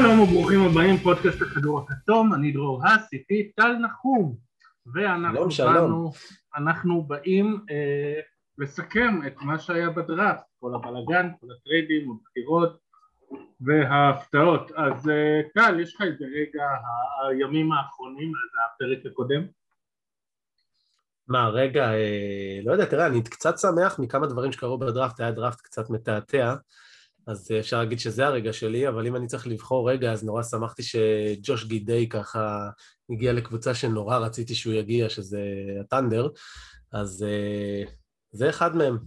שלום וברוכים הבאים, פודקאסט הכדור הכתום, אני דרור האס, איתי טל נחום, ואנחנו שלום, באנו, אנחנו באים אה, לסכם את מה שהיה בדראפט, כל הבלאגן, כל הטריידים, הבחירות וההפתעות. אז אה, טל, יש לך איזה רגע הימים האחרונים, אז הפרק הקודם? מה, רגע, אה, לא יודע, תראה, אני קצת שמח מכמה דברים שקרו בדראפט, היה דראפט קצת מתעתע, אז אה, אפשר להגיד שזה הרגע שלי, אבל אם אני צריך לבחור רגע, אז נורא שמחתי שג'וש גידי ככה הגיע לקבוצה שנורא רציתי שהוא יגיע, שזה הת'אנדר, אז אה, זה אחד מהם.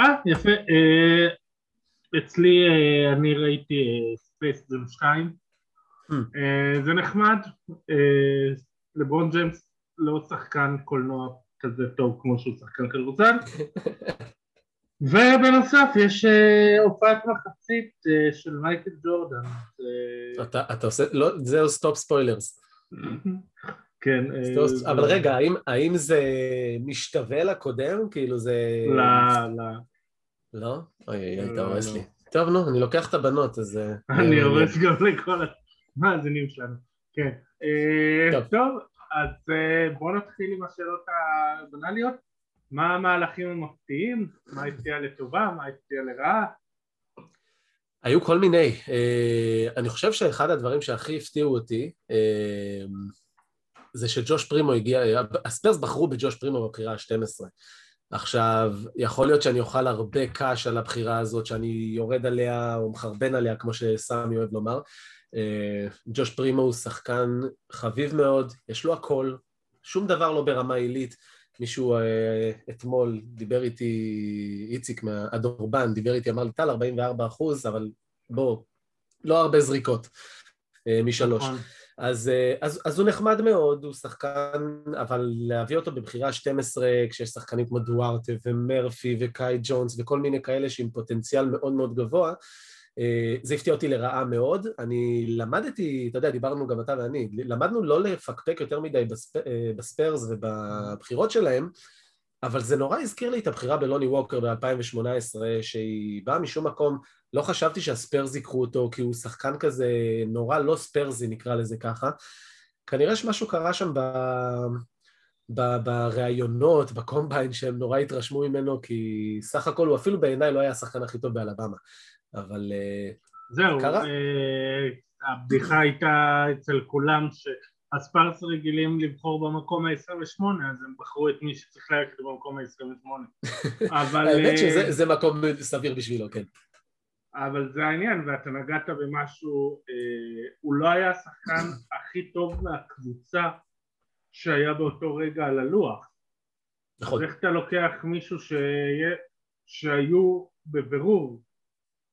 אה, יפה. אה, אצלי אני ראיתי ספייס ג'ם 2, הממ. זה נחמד, לברון ג'יימס לא שחקן קולנוע כזה טוב כמו שהוא שחקן כדורסל, ובנוסף יש אה, הופעת מחצית אה, של מייקל ג'ורדן. אה, אתה, אתה עושה, לא, זהו stop spoilers. כן. stop- אבל רגע, האם, האם זה משתווה לקודם? כאילו זה... לא, לא. לא? אוי, אוי, לא, היית הורס לא. לי. טוב, נו, אני לוקח את הבנות, אז... אני הורס גם לכל המאזינים שלנו. כן. טוב. אז בואו נתחיל עם השאלות הבנאליות. מה המהלכים המפתיעים? מה הפתיע לטובה? מה הפתיע לרעה? היו כל מיני. אה, אני חושב שאחד הדברים שהכי הפתיעו אותי, אה, זה שג'וש פרימו הגיע, הספרס בחרו בג'וש פרימו בבחירה ה-12. עכשיו, יכול להיות שאני אוכל הרבה קש על הבחירה הזאת, שאני יורד עליה או מחרבן עליה, כמו שסמי אוהב לומר. אה, ג'וש פרימו הוא שחקן חביב מאוד, יש לו הכל, שום דבר לא ברמה עילית. מישהו אה, אתמול דיבר איתי, איציק מהדורבן, דיבר איתי, אמר לי, טל, 44 אחוז, אבל בוא, לא הרבה זריקות אה, משלוש. נכון. אז, אה, אז, אז הוא נחמד מאוד, הוא שחקן, אבל להביא אותו בבחירה 12 כשיש שחקנים כמו דוארטה ומרפי וקאי ג'ונס וכל מיני כאלה שעם פוטנציאל מאוד מאוד גבוה, זה הפתיע אותי לרעה מאוד. אני למדתי, אתה יודע, דיברנו גם אתה ואני, למדנו לא לפקפק יותר מדי אה, בספיירס ובבחירות שלהם, אבל זה נורא הזכיר לי את הבחירה בלוני ווקר ב-2018, שהיא באה משום מקום, לא חשבתי שהספיירס ייקחו אותו, כי הוא שחקן כזה נורא לא ספיירסי, נקרא לזה ככה. כנראה שמשהו קרה שם ב... ב- בראיונות, ב combine, שהם נורא התרשמו ממנו, כי סך הכל הוא אפילו בעיניי לא היה השחקן הכי טוב באלבמה. אבל אה, זהו, קרה? אה, הבדיחה הייתה אצל כולם שהספרס רגילים לבחור במקום ה-28, אז הם בחרו את מי שצריך ללכת במקום ה-28. אבל... האמת אה, שזה זה מקום סביר בשבילו, כן. אבל זה העניין, ואתה נגעת במשהו, אה, הוא לא היה השחקן הכי טוב מהקבוצה שהיה באותו רגע על הלוח. נכון. אז איך אתה לוקח מישהו שיה, שהיו בבירור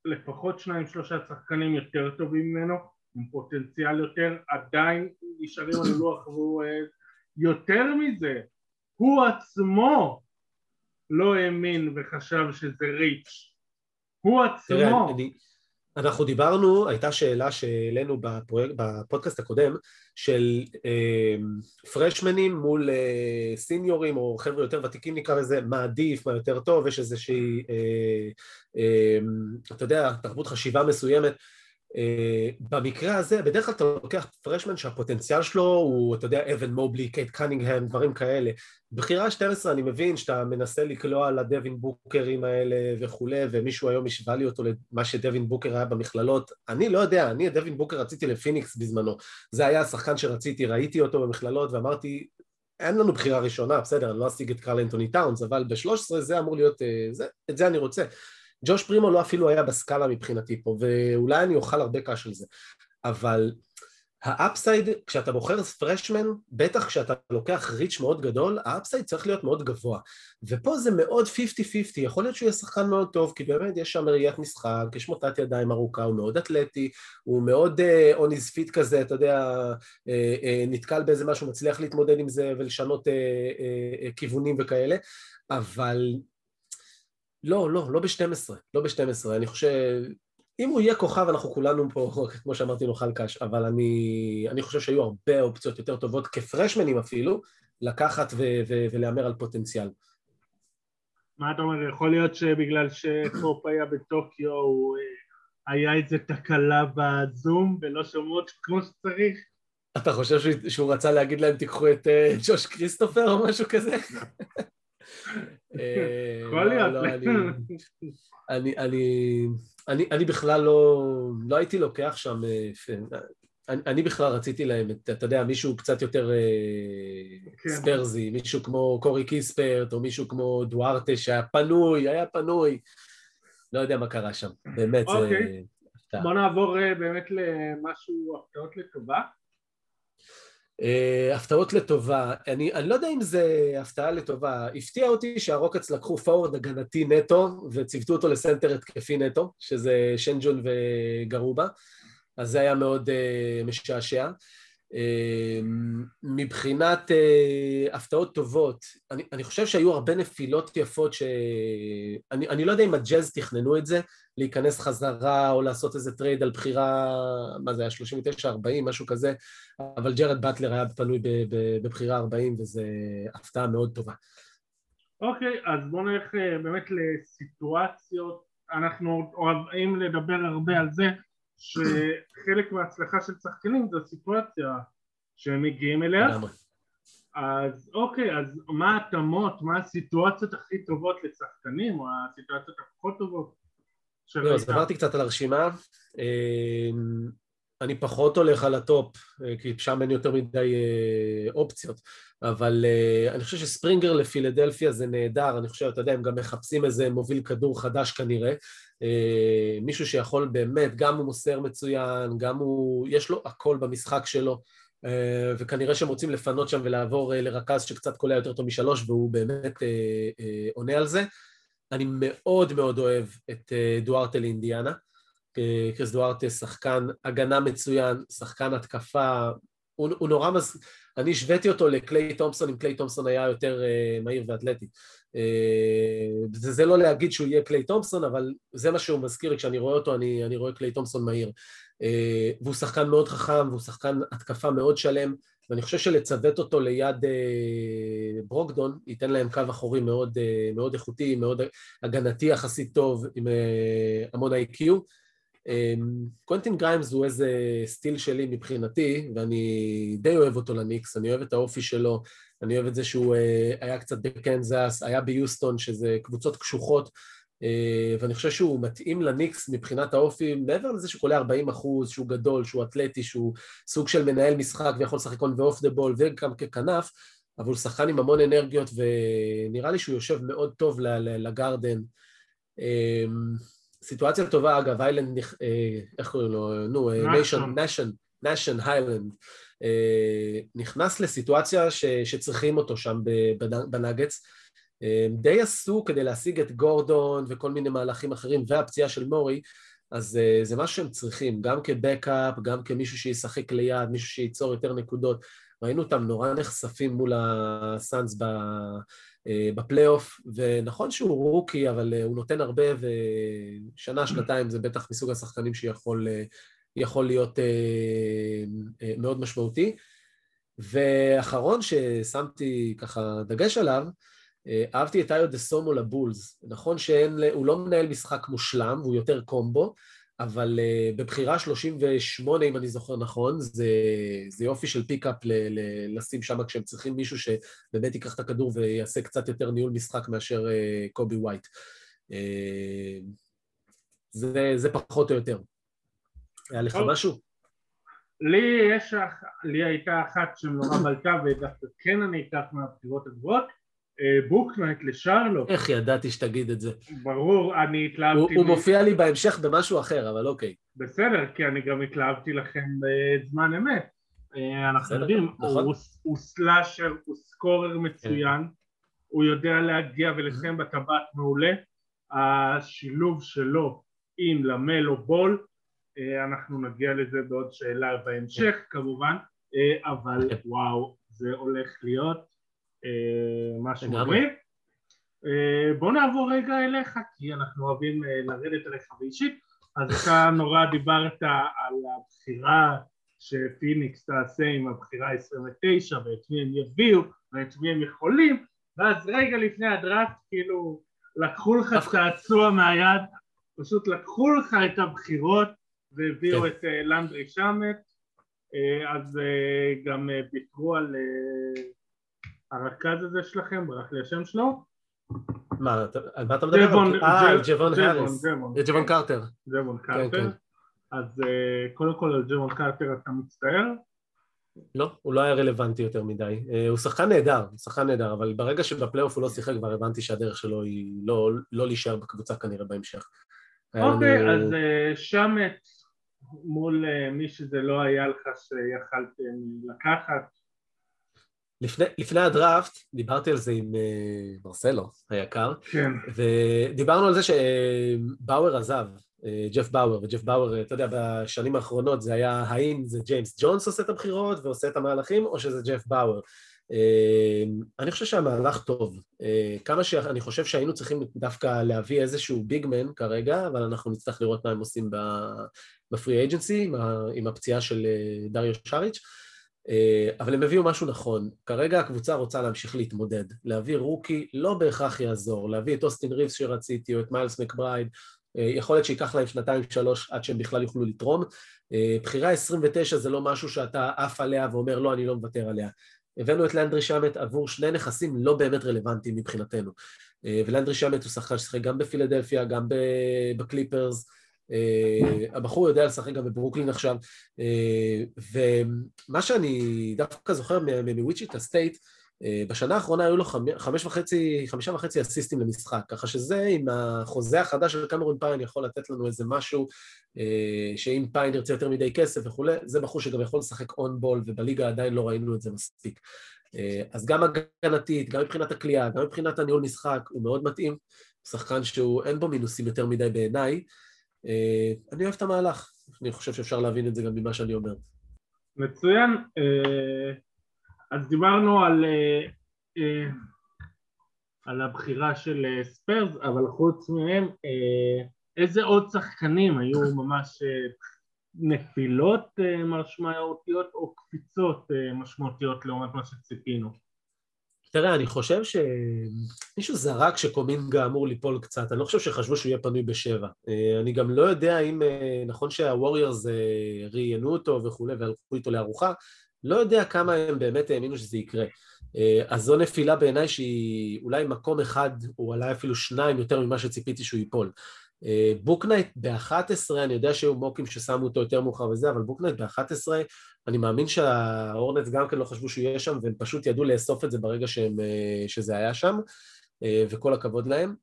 לפחות שניים שלושה שחקנים יותר טובים ממנו, עם פוטנציאל יותר, עדיין נשארים על הלוח והוא... אה, יותר מזה, הוא עצמו לא האמין וחשב שזה ריץ'. הוא תראה, עצמו. אני, אנחנו דיברנו, הייתה שאלה שהעלינו בפודקאסט הקודם, של אה, פרשמנים מול אה, סיניורים, או חבר'ה יותר ותיקים נקרא לזה, מה עדיף, מה יותר טוב, יש איזושהי, אה, אה, אתה יודע, תרבות חשיבה מסוימת. אה, במקרה הזה, בדרך כלל אתה לוקח freshman שהפוטנציאל שלו הוא, אתה יודע, אוון מובלי, קייד קנינגהם, דברים כאלה. בחירה 12 אני מבין שאתה מנסה לקלוע לדווין בוקרים האלה וכולי, ומישהו היום השווה לי אותו למה שדווין בוקר היה במכללות. אני לא יודע, אני את דווין בוקר רציתי לפיניקס בזמנו. זה היה השחקן שרציתי, ראיתי אותו במכללות ואמרתי, אין לנו בחירה ראשונה, בסדר, אני לא אשיג את קרל אנטוני טאונס, אבל ב-13 זה אמור להיות, אה, זה, את זה אני רוצה. ג'וש פרימו לא אפילו היה בסקאלה מבחינתי פה, ואולי אני אוכל הרבה קש על זה, אבל ה upside, כשאתה בוחר freshman, בטח כשאתה לוקח reach מאוד גדול, ה upside צריך להיות מאוד גבוה. ופה זה מאוד 50-50, יכול להיות שהוא יהיה שחקן מאוד טוב, כי באמת יש שם ראיית משחק, יש מוטת ידיים ארוכה, הוא מאוד אתלטי, הוא מאוד אה, on his feet כזה, אתה יודע, אה, אה, נתקל באיזה משהו, מצליח להתמודד עם זה ולשנות אה, אה, אה, כיוונים וכאלה, אבל לא, לא, לא ב-12, לא ב-12, אני חושב, אם הוא יהיה כוכב אנחנו כולנו פה, כמו שאמרתי, נאכל קש, אבל אני, אני חושב שהיו הרבה אופציות יותר טובות, כפרשמנים אפילו, לקחת ו- ו- ולהמר על פוטנציאל. מה אתה אומר, יכול להיות שבגלל שקופ היה בטוקיו הוא היה איזה תקלה בזום ולא שמעו אותו כמו שצריך. אתה חושב שהוא, שהוא רצה להגיד להם תיקחו את uh, ג'וש כריסטופר או משהו כזה? אה, יכול לא, להיות. אני, בכלל לא, לא הייתי לוקח שם, אה, אני, אני בכלל רציתי להם, את, אתה יודע, מישהו קצת יותר כן. ספרזי, מישהו כמו קורי קיספרט, או מישהו כמו דוארטה שהיה פנוי, היה פנוי. לא יודע מה קרה שם, באמת. אוקיי. זה... בוא נעבור באמת למשהו, הפתעות לטובה. Uh, הפתעות לטובה, אני, אני לא יודע אם זה הפתעה לטובה, הפתיע אותי שהרוקץ לקחו פורוורד הגנתי נטו וציוותו אותו לסנטר התקפי נטו, שזה שנג'ון וגרובה, אז זה היה מאוד אה, משעשע. אמ, מבחינת אה, הפתעות טובות, אני, אני חושב שהיו הרבה נפילות יפות ש... אני, אני לא יודע אם הג'אז תכננו את זה, להיכנס חזרה או לעשות איזה trade על בחירה, מה זה היה 39-40, משהו כזה, אבל ג'רד באטלר היה פנוי בבחירה 40 וזו הפתעה מאוד טובה. אוקיי, אוקיי, אז בואו נלך אה, באמת לסיטואציות, אנחנו אוהבים לדבר הרבה על זה שחלק מההצלחה של שחקנים זה הסיטואציה שהם מגיעים אליה. אז אוקיי, אז מה ההתאמות, מה הסיטואציות הכי טובות לשחקנים או הסיטואציות הפחות טובות? לא, אז עברתי קצת על הרשימה. אמ, אני פחות הולך על ה top, אה, כי שם אין יותר מדי אה, אופציות, אבל אה, אני חושב שספרינגר לפילדלפיה זה נהדר, אני חושב, אתה יודע, הם גם מחפשים איזה מוביל כדור חדש כנראה, מישהו שיכול באמת, גם הוא מוסר מצוין, גם הוא, יש לו הכל במשחק שלו, וכנראה שהם רוצים לפנות שם ולעבור לרכז שקצת קולע יותר טוב משלוש, והוא באמת עונה על זה. אני מאוד מאוד אוהב את דוארטה לאינדיאנה. קריס דוארטה שחקן הגנה מצוין, שחקן התקפה, הוא, הוא נורא מז... אני השוויתי אותו לקליי תומפסון, אם קליי תומפסון היה יותר uh, מהיר ואתלטי. אה, זה, זה לא להגיד שהוא יהיה קליי תומפסון, אבל זה מה שהוא מזכיר כשאני רואה אותו אני, אני רואה קליי תומפסון מהיר. אה, והוא שחקן מאוד חכם, והוא שחקן התקפה מאוד שלם, ואני חושב שלצוות אותו ליד אה, ברוגדון, ייתן להם קו אחורי מאוד, מאוד איכותי, מאוד הגנתי יחסית טוב, עם המון IQ. אמ, קוונטין גריימס הוא איזה steal שלי מבחינתי, ואני די אוהב אותו לניקס, אני אוהב את האופי שלו, אני אוהב את זה שהוא אה, היה קצת בקנזס, היה ביוסטון, שזה קבוצות קשוחות, אה, ואני חושב שהוא מתאים לניקס מבחינת האופי, מעבר לזה שהוא קולע 40 אחוז, שהוא גדול, שהוא אתלטי, שהוא סוג של מנהל משחק ויכול לשחק on ו off the ball וגם ככנף, אבל הוא שחקן עם המון אנרגיות ונראה לי שהוא יושב מאוד טוב לגרדן. אמ, סיטואציה טובה, אגב, איילנד, אה, איך קוראים לו? נו, נאשון, נאשון, נאשון היילנד, נכנס לסיטואציה ש, שצריכים אותו שם בנאגץ. אה, די עשו כדי להשיג את גורדון וכל מיני מהלכים אחרים והפציעה של מורי, אז אה, זה מה שהם צריכים, גם כ backup, גם כמישהו שישחק ליד, מישהו שייצור יותר נקודות. ראינו אותם נורא נחשפים מול הסאנס בפלייאוף, ונכון שהוא rookie, אבל אה, הוא נותן הרבה, ושנה, שנתיים זה בטח מסוג השחקנים שיכול אה, להיות מאוד משמעותי. ואחרון ששמתי ככה דגש עליו, אהבתי את איו דוסונמו לבולס. נכון שהוא לא מנהל משחק מושלם, והוא יותר קומבו, אבל אה, בבחירה 38, אם אני זוכר נכון, זה, זה יופי של pickup לשים שם כשהם צריכים מישהו שבאמת ייקח את הכדור ויעשה קצת יותר ניהול משחק מאשר אה, קובי ווייט. Uh, זה, זה פחות או יותר. היה לך. משהו? לי יש, לי הייתה אחת שנורא בלטה ודווקא כן אני אקח מהבחירות הגבוהות בוקנייט לשרלוט. איך ידעתי שתגיד את זה? ברור, אני התלהבתי... הוא, הוא מופיע לי בהמשך במשהו אחר, אבל אוקיי. בסדר, כי אני גם התלהבתי לכם בזמן אמת. אה, אנחנו יודעים, נכון. הוא, הוא סלאשר, הוא סקורר מצוין, כן. הוא יודע להגיע ולסיים בטבעת מעולה. השילוב שלו עם למלו בול, אה, אנחנו נגיע לזה בעוד שאלה בהמשך כמובן, אה, אבל כן. וואו, זה הולך להיות אה, משהו מגניב. אה, בוא נעבור רגע אליך כי אנחנו אוהבים אה, לרדת אליך באישית אז אתה נורא דיברת על הבחירה שפיניקס תעשה עם הבחירה 29 ואת מי הם יביאו ואת מי הם יכולים ואז רגע לפני הדראפט כאילו לקחו לך צעצוע מהיד פשוט לקחו לך את הבחירות והביאו כן. את לנדרי שמט, אז גם ויתרו על הרכז הזה שלכם, ברח לי השם שלו. מה, על מה אתה מדבר? ג'בון, אה, ג'בון האריס. ג'בון קרטר. ג'בון קרטר. כן, כן. אז uh, קודם כל על ג'בון קרטר אתה מצטער? לא, הוא לא היה רלוונטי יותר מדי. Uh, הוא שחקן נהדר, הוא שחקן נהדר, אבל ברגע שבפלייאוף הוא לא שיחק כבר הבנתי שהדרך שלו היא לא, לא להישאר בקבוצה כנראה בהמשך. אוקיי, לנו... אז שמט מול מי שזה לא היה לך שיכלתם לקחת. לפני, לפני הדראפט דיברתי על זה עם uh, מרסלו היקר, כן. ודיברנו על זה שבאואר עזב, uh, ג'ף באואר, וג'ף באואר, אתה יודע, בשנים האחרונות זה היה האם זה ג'יימס ג'ונס עושה את הבחירות ועושה את המהלכים, או שזה ג'ף באואר. Uh, אני חושב שהמהלך טוב. Uh, כמה שאני חושב שהיינו צריכים דווקא להביא איזשהו ביגמן כרגע, אבל אנחנו נצטרך לראות מה הם עושים בפרי אייג'נסי, עם, עם הפציעה של דריו שריץ'. אה, אבל הם הביאו משהו נכון. כרגע הקבוצה רוצה להמשיך להתמודד. להביא רוקי לא בהכרח יעזור. להביא את אוסטין ריבס שרציתי, או את מיילס מקברייד, אה, יכול להיות שייקח להם שנתיים-שלוש עד שהם בכלל יוכלו לתרום. אה, בחירה 29 זה לא משהו שאתה עף עליה ואומר לא, אני לא מוותר עליה. הבאנו את לנדרי שמט עבור שני נכסים לא באמת רלוונטיים מבחינתנו. ולנדרי שמט הוא שחקן ששיחק גם בפילדלפיה, גם בקליפרס, הבחור יודע לשחק גם בברוקלין עכשיו, אה, ומה שאני דווקא זוכר מוויצ'יטה סטייט, אה, בשנה האחרונה היו לו חמש וחצי, חמישה וחצי אסיסטים למשחק, ככה שזה עם החוזה החדש של קמרון פיין יכול לתת לנו איזה משהו, שאם פיין ירצה יותר מדי כסף וכולי, זה בחור שגם יכול לשחק און בול, ובליגה עדיין לא ראינו את זה מספיק. אז גם הגנתית, גם מבחינת הכלייה, גם מבחינת הניהול משחק, הוא מאוד מתאים, שחקן שהוא, אין בו מינוסים יותר מדי בעיניי, אה, אני אוהב את המהלך, אני חושב שאפשר להבין את זה גם ממה שאני אומר. מצוין, אה, אז דיברנו על, אה, על הבחירה של ספיירס, אבל חוץ מהם, איזה עוד שחקנים היו ממש נפילות משמעותיות או קפיצות משמעותיות לעומת מה שציפינו? תראה, אני חושב שמישהו זרק שקומינגה אמור ליפול קצת, אני לא חושב שחשבו שהוא יהיה פנוי בשבע. אה, אני גם לא יודע אם, אה, נכון שהווריורס אה, ראיינו אותו וכולי והלכו איתו לארוחה, לא יודע כמה הם באמת האמינו שזה יקרה. אז זו נפילה בעיניי שהיא אולי מקום אחד, או אולי אפילו שניים יותר ממה שציפיתי שהוא ייפול. בוקנייט ב-11, אני יודע שהיו מוקים ששמו אותו יותר מאוחר וזה, אבל בוקנייט ב-11, אני מאמין שההורנטס גם כן לא חשבו שהוא יהיה שם, והם פשוט ידעו לאסוף את זה ברגע שהם, אה, שזה היה שם, אה, וכל הכבוד להם.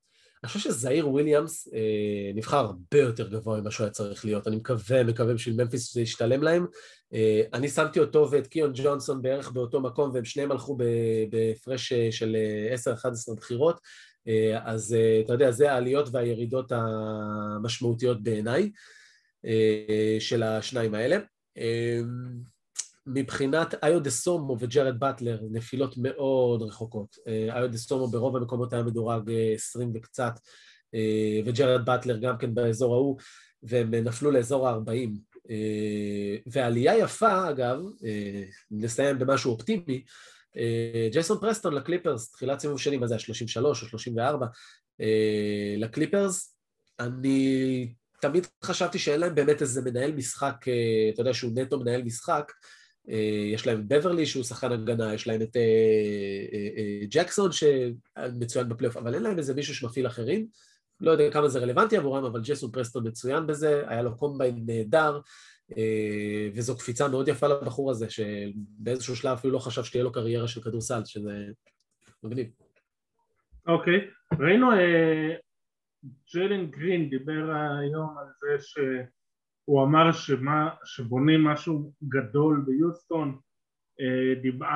אני חושב שזאייר וויליאמס אה, נבחר הרבה יותר גבוה ממה שהוא היה צריך להיות. אני מקווה, מקווה בשביל ממפיס שזה ישתלם להם. אני שמתי אותו ואת קיאון ג'ונסון בערך באותו מקום, והם שניהם הלכו בהפרש של 10-11 בחירות. אז אתה יודע, זה העליות והירידות המשמעותיות בעיניי של השניים האלה. מבחינת איו דה סומו וג'רד באטלר, נפילות מאוד רחוקות. איו דה סומו ברוב המקומות היה מדורג 20 וקצת, וג'רד באטלר גם כן באזור ההוא, והם נפלו לאזור ה-40. ועלייה יפה, אגב, נסיים במשהו אופטימי, ג'ייסון פרסטון לקליפרס, תחילת סיבוב שני, מה זה, 33 או 34, לקליפרס, אני תמיד חשבתי שאין להם באמת איזה מנהל משחק, אתה יודע שהוא נטו מנהל משחק, אה, יש להם בברלי שהוא שחקן הגנה, יש להם את אה, אה, ג'קסון שמצוין בפלייאוף, אבל אין להם איזה מישהו שמפעיל אחרים. לא יודע כמה זה רלוונטי עבורם, אבל ג'סון פרסטון מצוין בזה, היה לו combine נהדר, וזו קפיצה מאוד יפה לבחור הזה, שבאיזשהו שלב אפילו לא חשב שתהיה לו קריירה של כדורסל, שזה מגניב. אוקיי, okay. ראינו, ג'לן גרין דיבר היום על זה ש... הוא אמר שמה, שבונים משהו גדול ביוסטון אה, דיבר,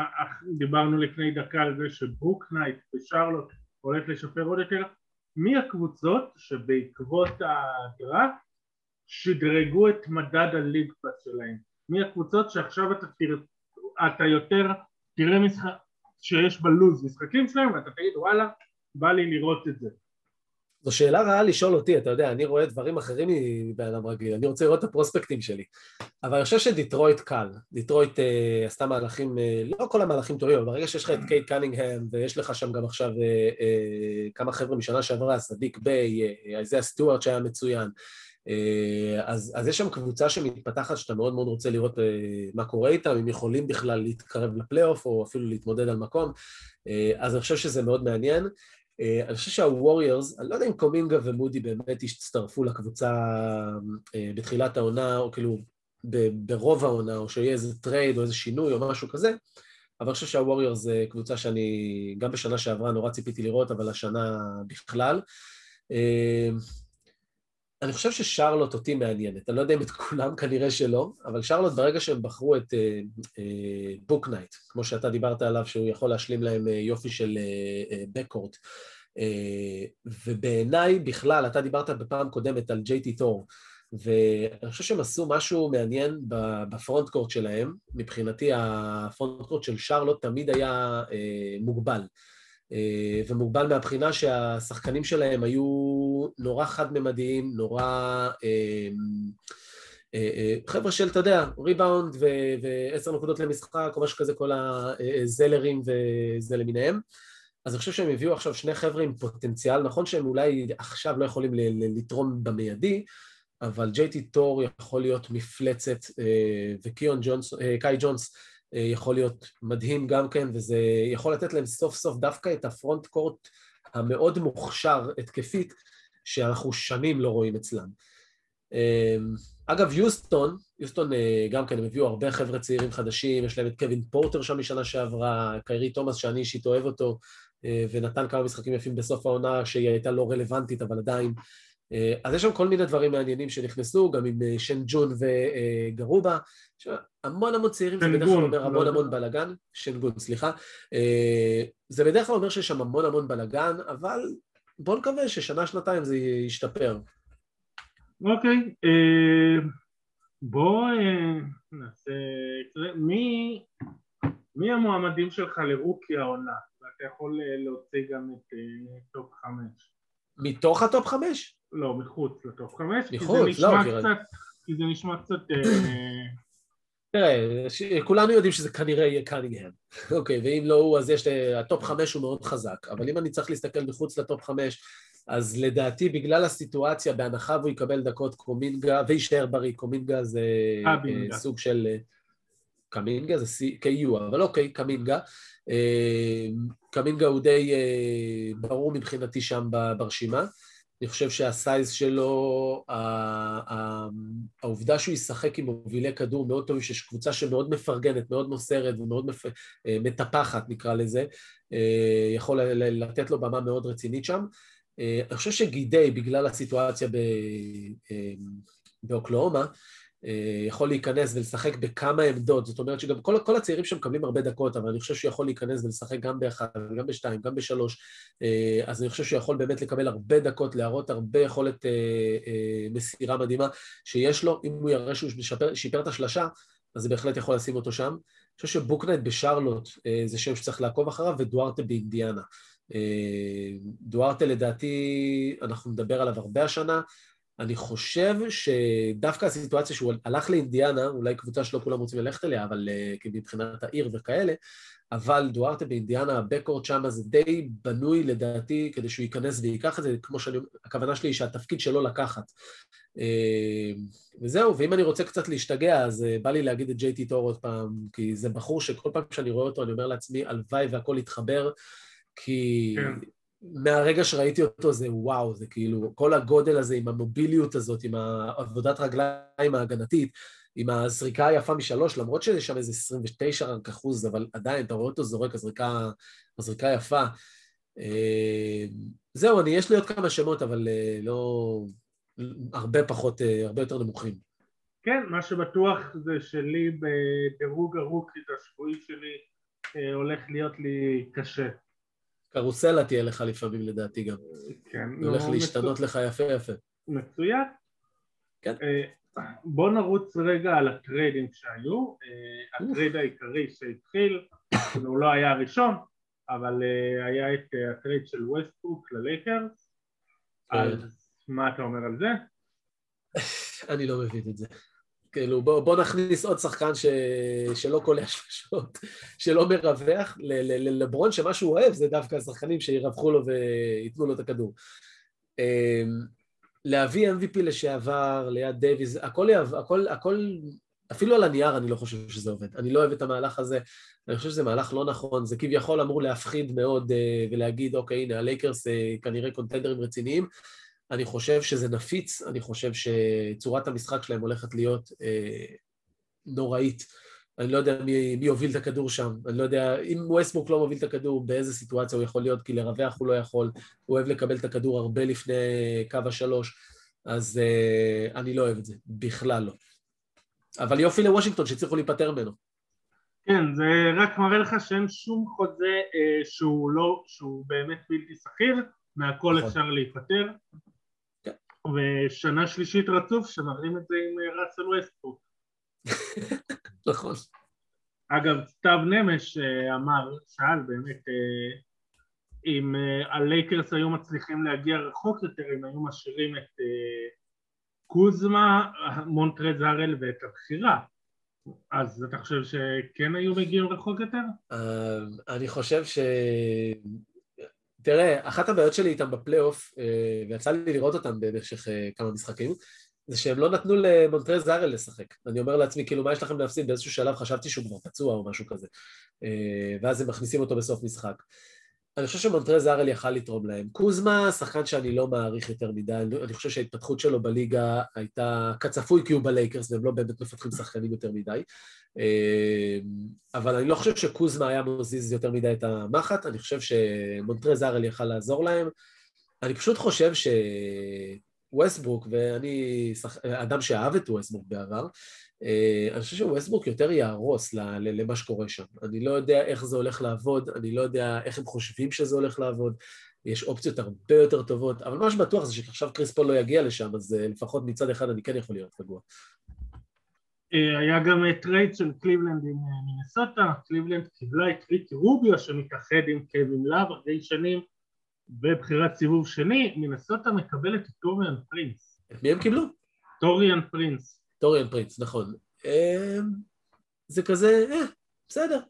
דיברנו לפני דקה על זה שבוקנייט ושרלוט הולך לשפר עוד יותר מי הקבוצות שבעקבות הדראפט שדרגו את מדד ה League Pass שלהם מי הקבוצות שעכשיו אתה, תראה, אתה יותר תראה משחק שיש בלו"ז משחקים שלהם ואתה תגיד וואלה בא לי לראות את זה זו שאלה רעה לשאול אותי, אתה יודע, אני רואה דברים אחרים מבן אדם רגיל, אני רוצה לראות את הפרוספקטים שלי. אבל אני חושב שדיטרויט קל. דיטרויט אה, עשתה מהלכים, אה, לא כל המהלכים טובים, אבל ברגע שיש לך את קייד קנינגהם, ויש לך שם גם עכשיו אה, אה, כמה חבר'ה משנה שעברה, סדיק ביי, איזיה סטוארט שהיה מצוין, אז, אז יש שם קבוצה שמתפתחת שאתה מאוד מאוד רוצה לראות אה, מה קורה איתם, אם יכולים בכלל להתקרב לפלייאוף או אפילו להתמודד על מקום, אה, אז אני חושב שזה מאוד מעניין. אני חושב שהווריורס, אני לא יודע אם קומינגה ומודי באמת יצטרפו לקבוצה בתחילת העונה, או כאילו ברוב העונה, או שיהיה איזה טרייד או איזה שינוי או משהו כזה, אבל אני חושב שהווריורס זה קבוצה שאני גם בשנה שעברה נורא ציפיתי לראות, אבל השנה בכלל. אני חושב ששרלוט אותי מעניינת, אני לא יודע אם את כולם כנראה שלא, אבל שרלוט ברגע שהם בחרו את בוק אה, נייט, אה, כמו שאתה דיברת עליו, שהוא יכול להשלים להם uh, יופי של אה, ובעיניי בכלל, אתה דיברת בפעם קודמת על ג'יי טי ת'ור, ואני חושב שהם עשו משהו מעניין ב front court שלהם, מבחינתי ה front court של שרלוט תמיד היה מוגבל. אה, ומוגבל מהבחינה שהשחקנים שלהם היו נורא חד-ממדיים, נורא... אה, אה, חבר'ה של, אתה יודע, ריבאונד ועשר נקודות למשחק, או משהו כזה, כל הזלרים וזה למיניהם. אז אני חושב שהם הביאו עכשיו שני חבר'ה עם פוטנציאל, נכון שהם אולי עכשיו לא יכולים לתרום במיידי, אבל ג'יי טי טור יכול להיות מפלצת, וקיון ג'ונס, קאי ג'ונס יכול להיות מדהים גם כן, וזה יכול לתת להם סוף סוף דווקא את הפרונט קורט המאוד מוכשר התקפית, שאנחנו שנים לא רואים אצלם. אה, אגב, יוסטון, יוסטון אה, גם כן, הם הביאו הרבה חבר'ה צעירים חדשים, יש להם את קווין פורטר שם משנה שעברה, קיירי תומאס שאני אישית אוהב אותו, ונתן כמה משחקים יפים בסוף העונה שהיא הייתה לא רלוונטית, אבל עדיין. אז יש שם כל מיני דברים מעניינים שנכנסו, גם עם שן ג'ון וגרובה, המון המון צעירים זה בדרך כלל אומר המון לא המון בלאגן, שנגון, סליחה, אה, זה בדרך כלל אומר שיש שם המון המון בלאגן, אבל בואו נקווה ששנה, שנתיים זה ישתפר. אוקיי, אה, בואו אה, נעשה... מי, מי המועמדים שלך ל rookie העונה? ואתה יכול להוציא גם את טופ חמש. מתוך הטופ חמש? לא, מחוץ לטופ חמש. מחוץ, לא, כי זה נשמע קצת... תראה, כולנו יודעים שזה כנראה יהיה קנינגהם, אוקיי, ואם לא הוא, אז יש, הטופ חמש הוא מאוד חזק, אבל אם אני צריך להסתכל מחוץ לטופ חמש, אז לדעתי בגלל הסיטואציה, בהנחה והוא יקבל דקות קומינגה, ויישאר בריא, קומינגה זה קמינגה. אה, סוג של... אה, קמינגה זה K.U, אבל אוקיי, קמינגה. אה, קמינגה הוא די ברור מבחינתי שם ברשימה. אני חושב שהסייז שלו, העובדה שהוא ישחק עם מובילי כדור מאוד טובים, שיש קבוצה שמאוד מפרגנת, מאוד מוסרת ומאוד מפ... אה, מטפחת נקרא לזה, אה, יכול לתת לו במה מאוד רצינית שם. אה, אני חושב שגידי, בגלל הסיטואציה באוקלאומה, אה, יכול להיכנס ולשחק בכמה עמדות, זאת אומרת שגם כל, כל הצעירים שם מקבלים הרבה דקות, אבל אני חושב שהוא יכול להיכנס ולשחק גם באחד, גם בשתיים, גם בשלוש, אה, אז אני חושב שהוא יכול באמת לקבל הרבה דקות, להראות הרבה יכולת אה, מסירה מדהימה שיש לו, אם הוא יראה שהוא משפר, שיפר את השלשה, אז זה בהחלט יכול לשים אותו שם. אני חושב שבוקנייט בשרלוט זה שם שצריך לעקוב אחריו, ודוארטה באינדיאנה. דוארטה לדעתי, אנחנו נדבר עליו הרבה השנה, אני חושב שדווקא הסיטואציה שהוא הלך לאינדיאנה, אולי קבוצה שלא כולם רוצים ללכת אליה, אבל uh, מבחינת העיר וכאלה, אבל דוארטה באינדיאנה, הבקורד שם זה די בנוי לדעתי כדי שהוא ייכנס וייקח את זה, כמו שאני, הכוונה שלי היא שהתפקיד שלו לקחת. Uh, וזהו, ואם אני רוצה קצת להשתגע, אז uh, בא לי להגיד את ג'יי טי טור עוד פעם, כי זה בחור שכל פעם שאני רואה אותו אני אומר לעצמי, הלוואי והכל יתחבר, כי... כן. מהרגע שראיתי אותו זה וואו, זה כאילו, כל הגודל הזה עם המוביליות הזאת, עם העבודת רגליים ההגנתית, עם הזריקה היפה משלוש, למרות שיש שם איזה 29 רק אחוז, אבל עדיין, אתה רואה אותו זורק, הזריקה, הזריקה יפה. אה, זהו, אני, יש לי עוד כמה שמות, אבל אה, לא... הרבה פחות, אה, הרבה יותר נמוכים. כן, מה שבטוח זה שלי בדירוג הרוקית השבועי שלי הולך להיות לי קשה. קרוסלה תהיה לך לפעמים לדעתי גם. כן. הולך לא להשתנות. לך יפה יפה. מצוין. כן. אה, בוא נרוץ רגע על הטריידים שהיו. אה, הטרייד העיקרי שהתחיל, הוא לא היה הראשון, אבל אה, היה את הטרייד של ווסטברוק ללייקרס. אז מה אתה אומר על זה? אני לא מבין את זה. כאילו, בוא, בוא נכניס עוד שחקן ש... שלא קולע שלשות, שלא מרווח, לברון שמה שהוא אוהב זה דווקא השחקנים שירווחו לו וייתנו לו את הכדור. אמ, להביא MVP לשעבר ליד דייוויז, הכל, הכל, הכל, אפילו על הנייר אני לא חושב שזה עובד. אני לא אוהב את המהלך הזה, אני חושב שזה מהלך לא נכון, זה כביכול אמור להפחיד מאוד אה, ולהגיד, אוקיי, הנה, הלייקרס אה, כנראה קונטנדרים רציניים. אני חושב שזה נפיץ, אני חושב שצורת המשחק שלהם הולכת להיות אה, נוראית. אני לא יודע מי, מי יוביל את הכדור שם, אני לא יודע, אם ווסטברוק לא מוביל את הכדור, באיזה סיטואציה הוא יכול להיות, כי לרווח הוא לא יכול, הוא אוהב לקבל את הכדור הרבה לפני קו השלוש, אז uh, אני לא אוהב את זה, בכלל לא. אבל יופי לוושינגטון שהצליחו להיפטר ממנו. כן, זה רק מראה לך שאין שום חוזה אה, שהוא לא, שהוא באמת בלתי שכיר, מהכל נכון. אפשר להיפטר. ושנה שלישית רצוף שמראים את זה עם אה, ראסל ווסטבורק. נכון. אגב, סתיו נמש אה, אמר, שאל באמת אה, אם אה, הלייקרס היו מצליחים להגיע רחוק יותר, אם היו משאירים את קוזמה, מונטרז הראל ואת הבחירה. אז אתה חושב שכן היו מגיעים רחוק יותר? אני חושב ש... תראה, אחת הבעיות שלי איתם בפלייאוף, ויצא לי לראות אותם במשך כמה משחקים, זה שהם לא נתנו למונטרז זארל לשחק. אני אומר לעצמי, כאילו, מה יש לכם להפסיד? באיזשהו שלב חשבתי שהוא כבר פצוע או משהו כזה. אה, ואז הם מכניסים אותו בסוף משחק. אני חושב שמונטרז הארל יכל לתרום להם. קוזמה, שחקן שאני לא מעריך יותר מדי, אני חושב שההתפתחות שלו בליגה הייתה כצפוי כי הוא בלייקרס והם לא באמת מפתחים שחקנים יותר מדי. אה, אבל אני לא חושב שקוזמה היה מזיז יותר מדי את המחט, אני חושב שמונטרז הארל יכל לעזור להם. אני פשוט חושב ש... ווסטברוק, ואני שח... אדם שאהב את ווסטברוק בעבר, אני חושב שווסטברוק יותר יהרוס למה שקורה שם. אני לא יודע איך זה הולך לעבוד, אני לא יודע איך הם חושבים שזה הולך לעבוד, יש אופציות הרבה יותר טובות, אבל מה שבטוח זה שעכשיו קריס פול לא יגיע לשם, אז אה, לפחות מצד אחד אני כן יכול להיות רגוע. אה, היה גם טרייד של קליבלנד עם מינסוטה, קליבלנד קיבלה את ריקי רוביו שמתאחד עם קווין לאב אחרי שנים בבחירת סיבוב שני, מינסוטה מקבלת את טוריאן פרינס. את מי הם קיבלו? טוריאן פרינס. טוריאן פרינס, נכון. אמ, זה כזה, אה, בסדר.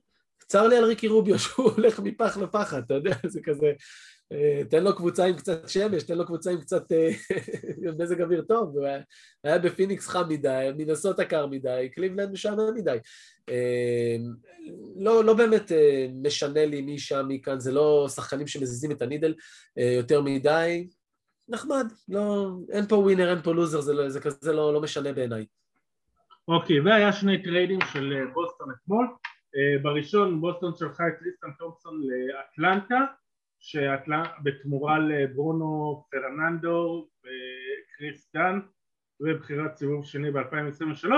צר לי על ריקי רוביו שהוא הולך מפח לפחת, אתה יודע, זה כזה... אה, תן לו קבוצה עם קצת שמש, תן לו קבוצה עם קצת אה, מזג אוויר טוב, הוא היה, היה בפיניקס חם מדי, מינסוטה קר מדי, קליבלנד משעמם מדי. אה, לא, לא באמת משנה לי מי שם, מי כאן, זה לא שחקנים שמזיזים את ה needle יותר מדי, נחמד, לא, אין פה ווינר, אין פה לוזר, זה, לא, זה כזה לא, לא משנה בעיניי. אוקיי, והיה שני trade ים של בוסטון אתמול, בראשון בוסטון שלחה את טריסטן תומפסון לאטלנטה, בתמורה לברונו פרננדו וקריס דאן ובחירת סיבוב שני ב-2023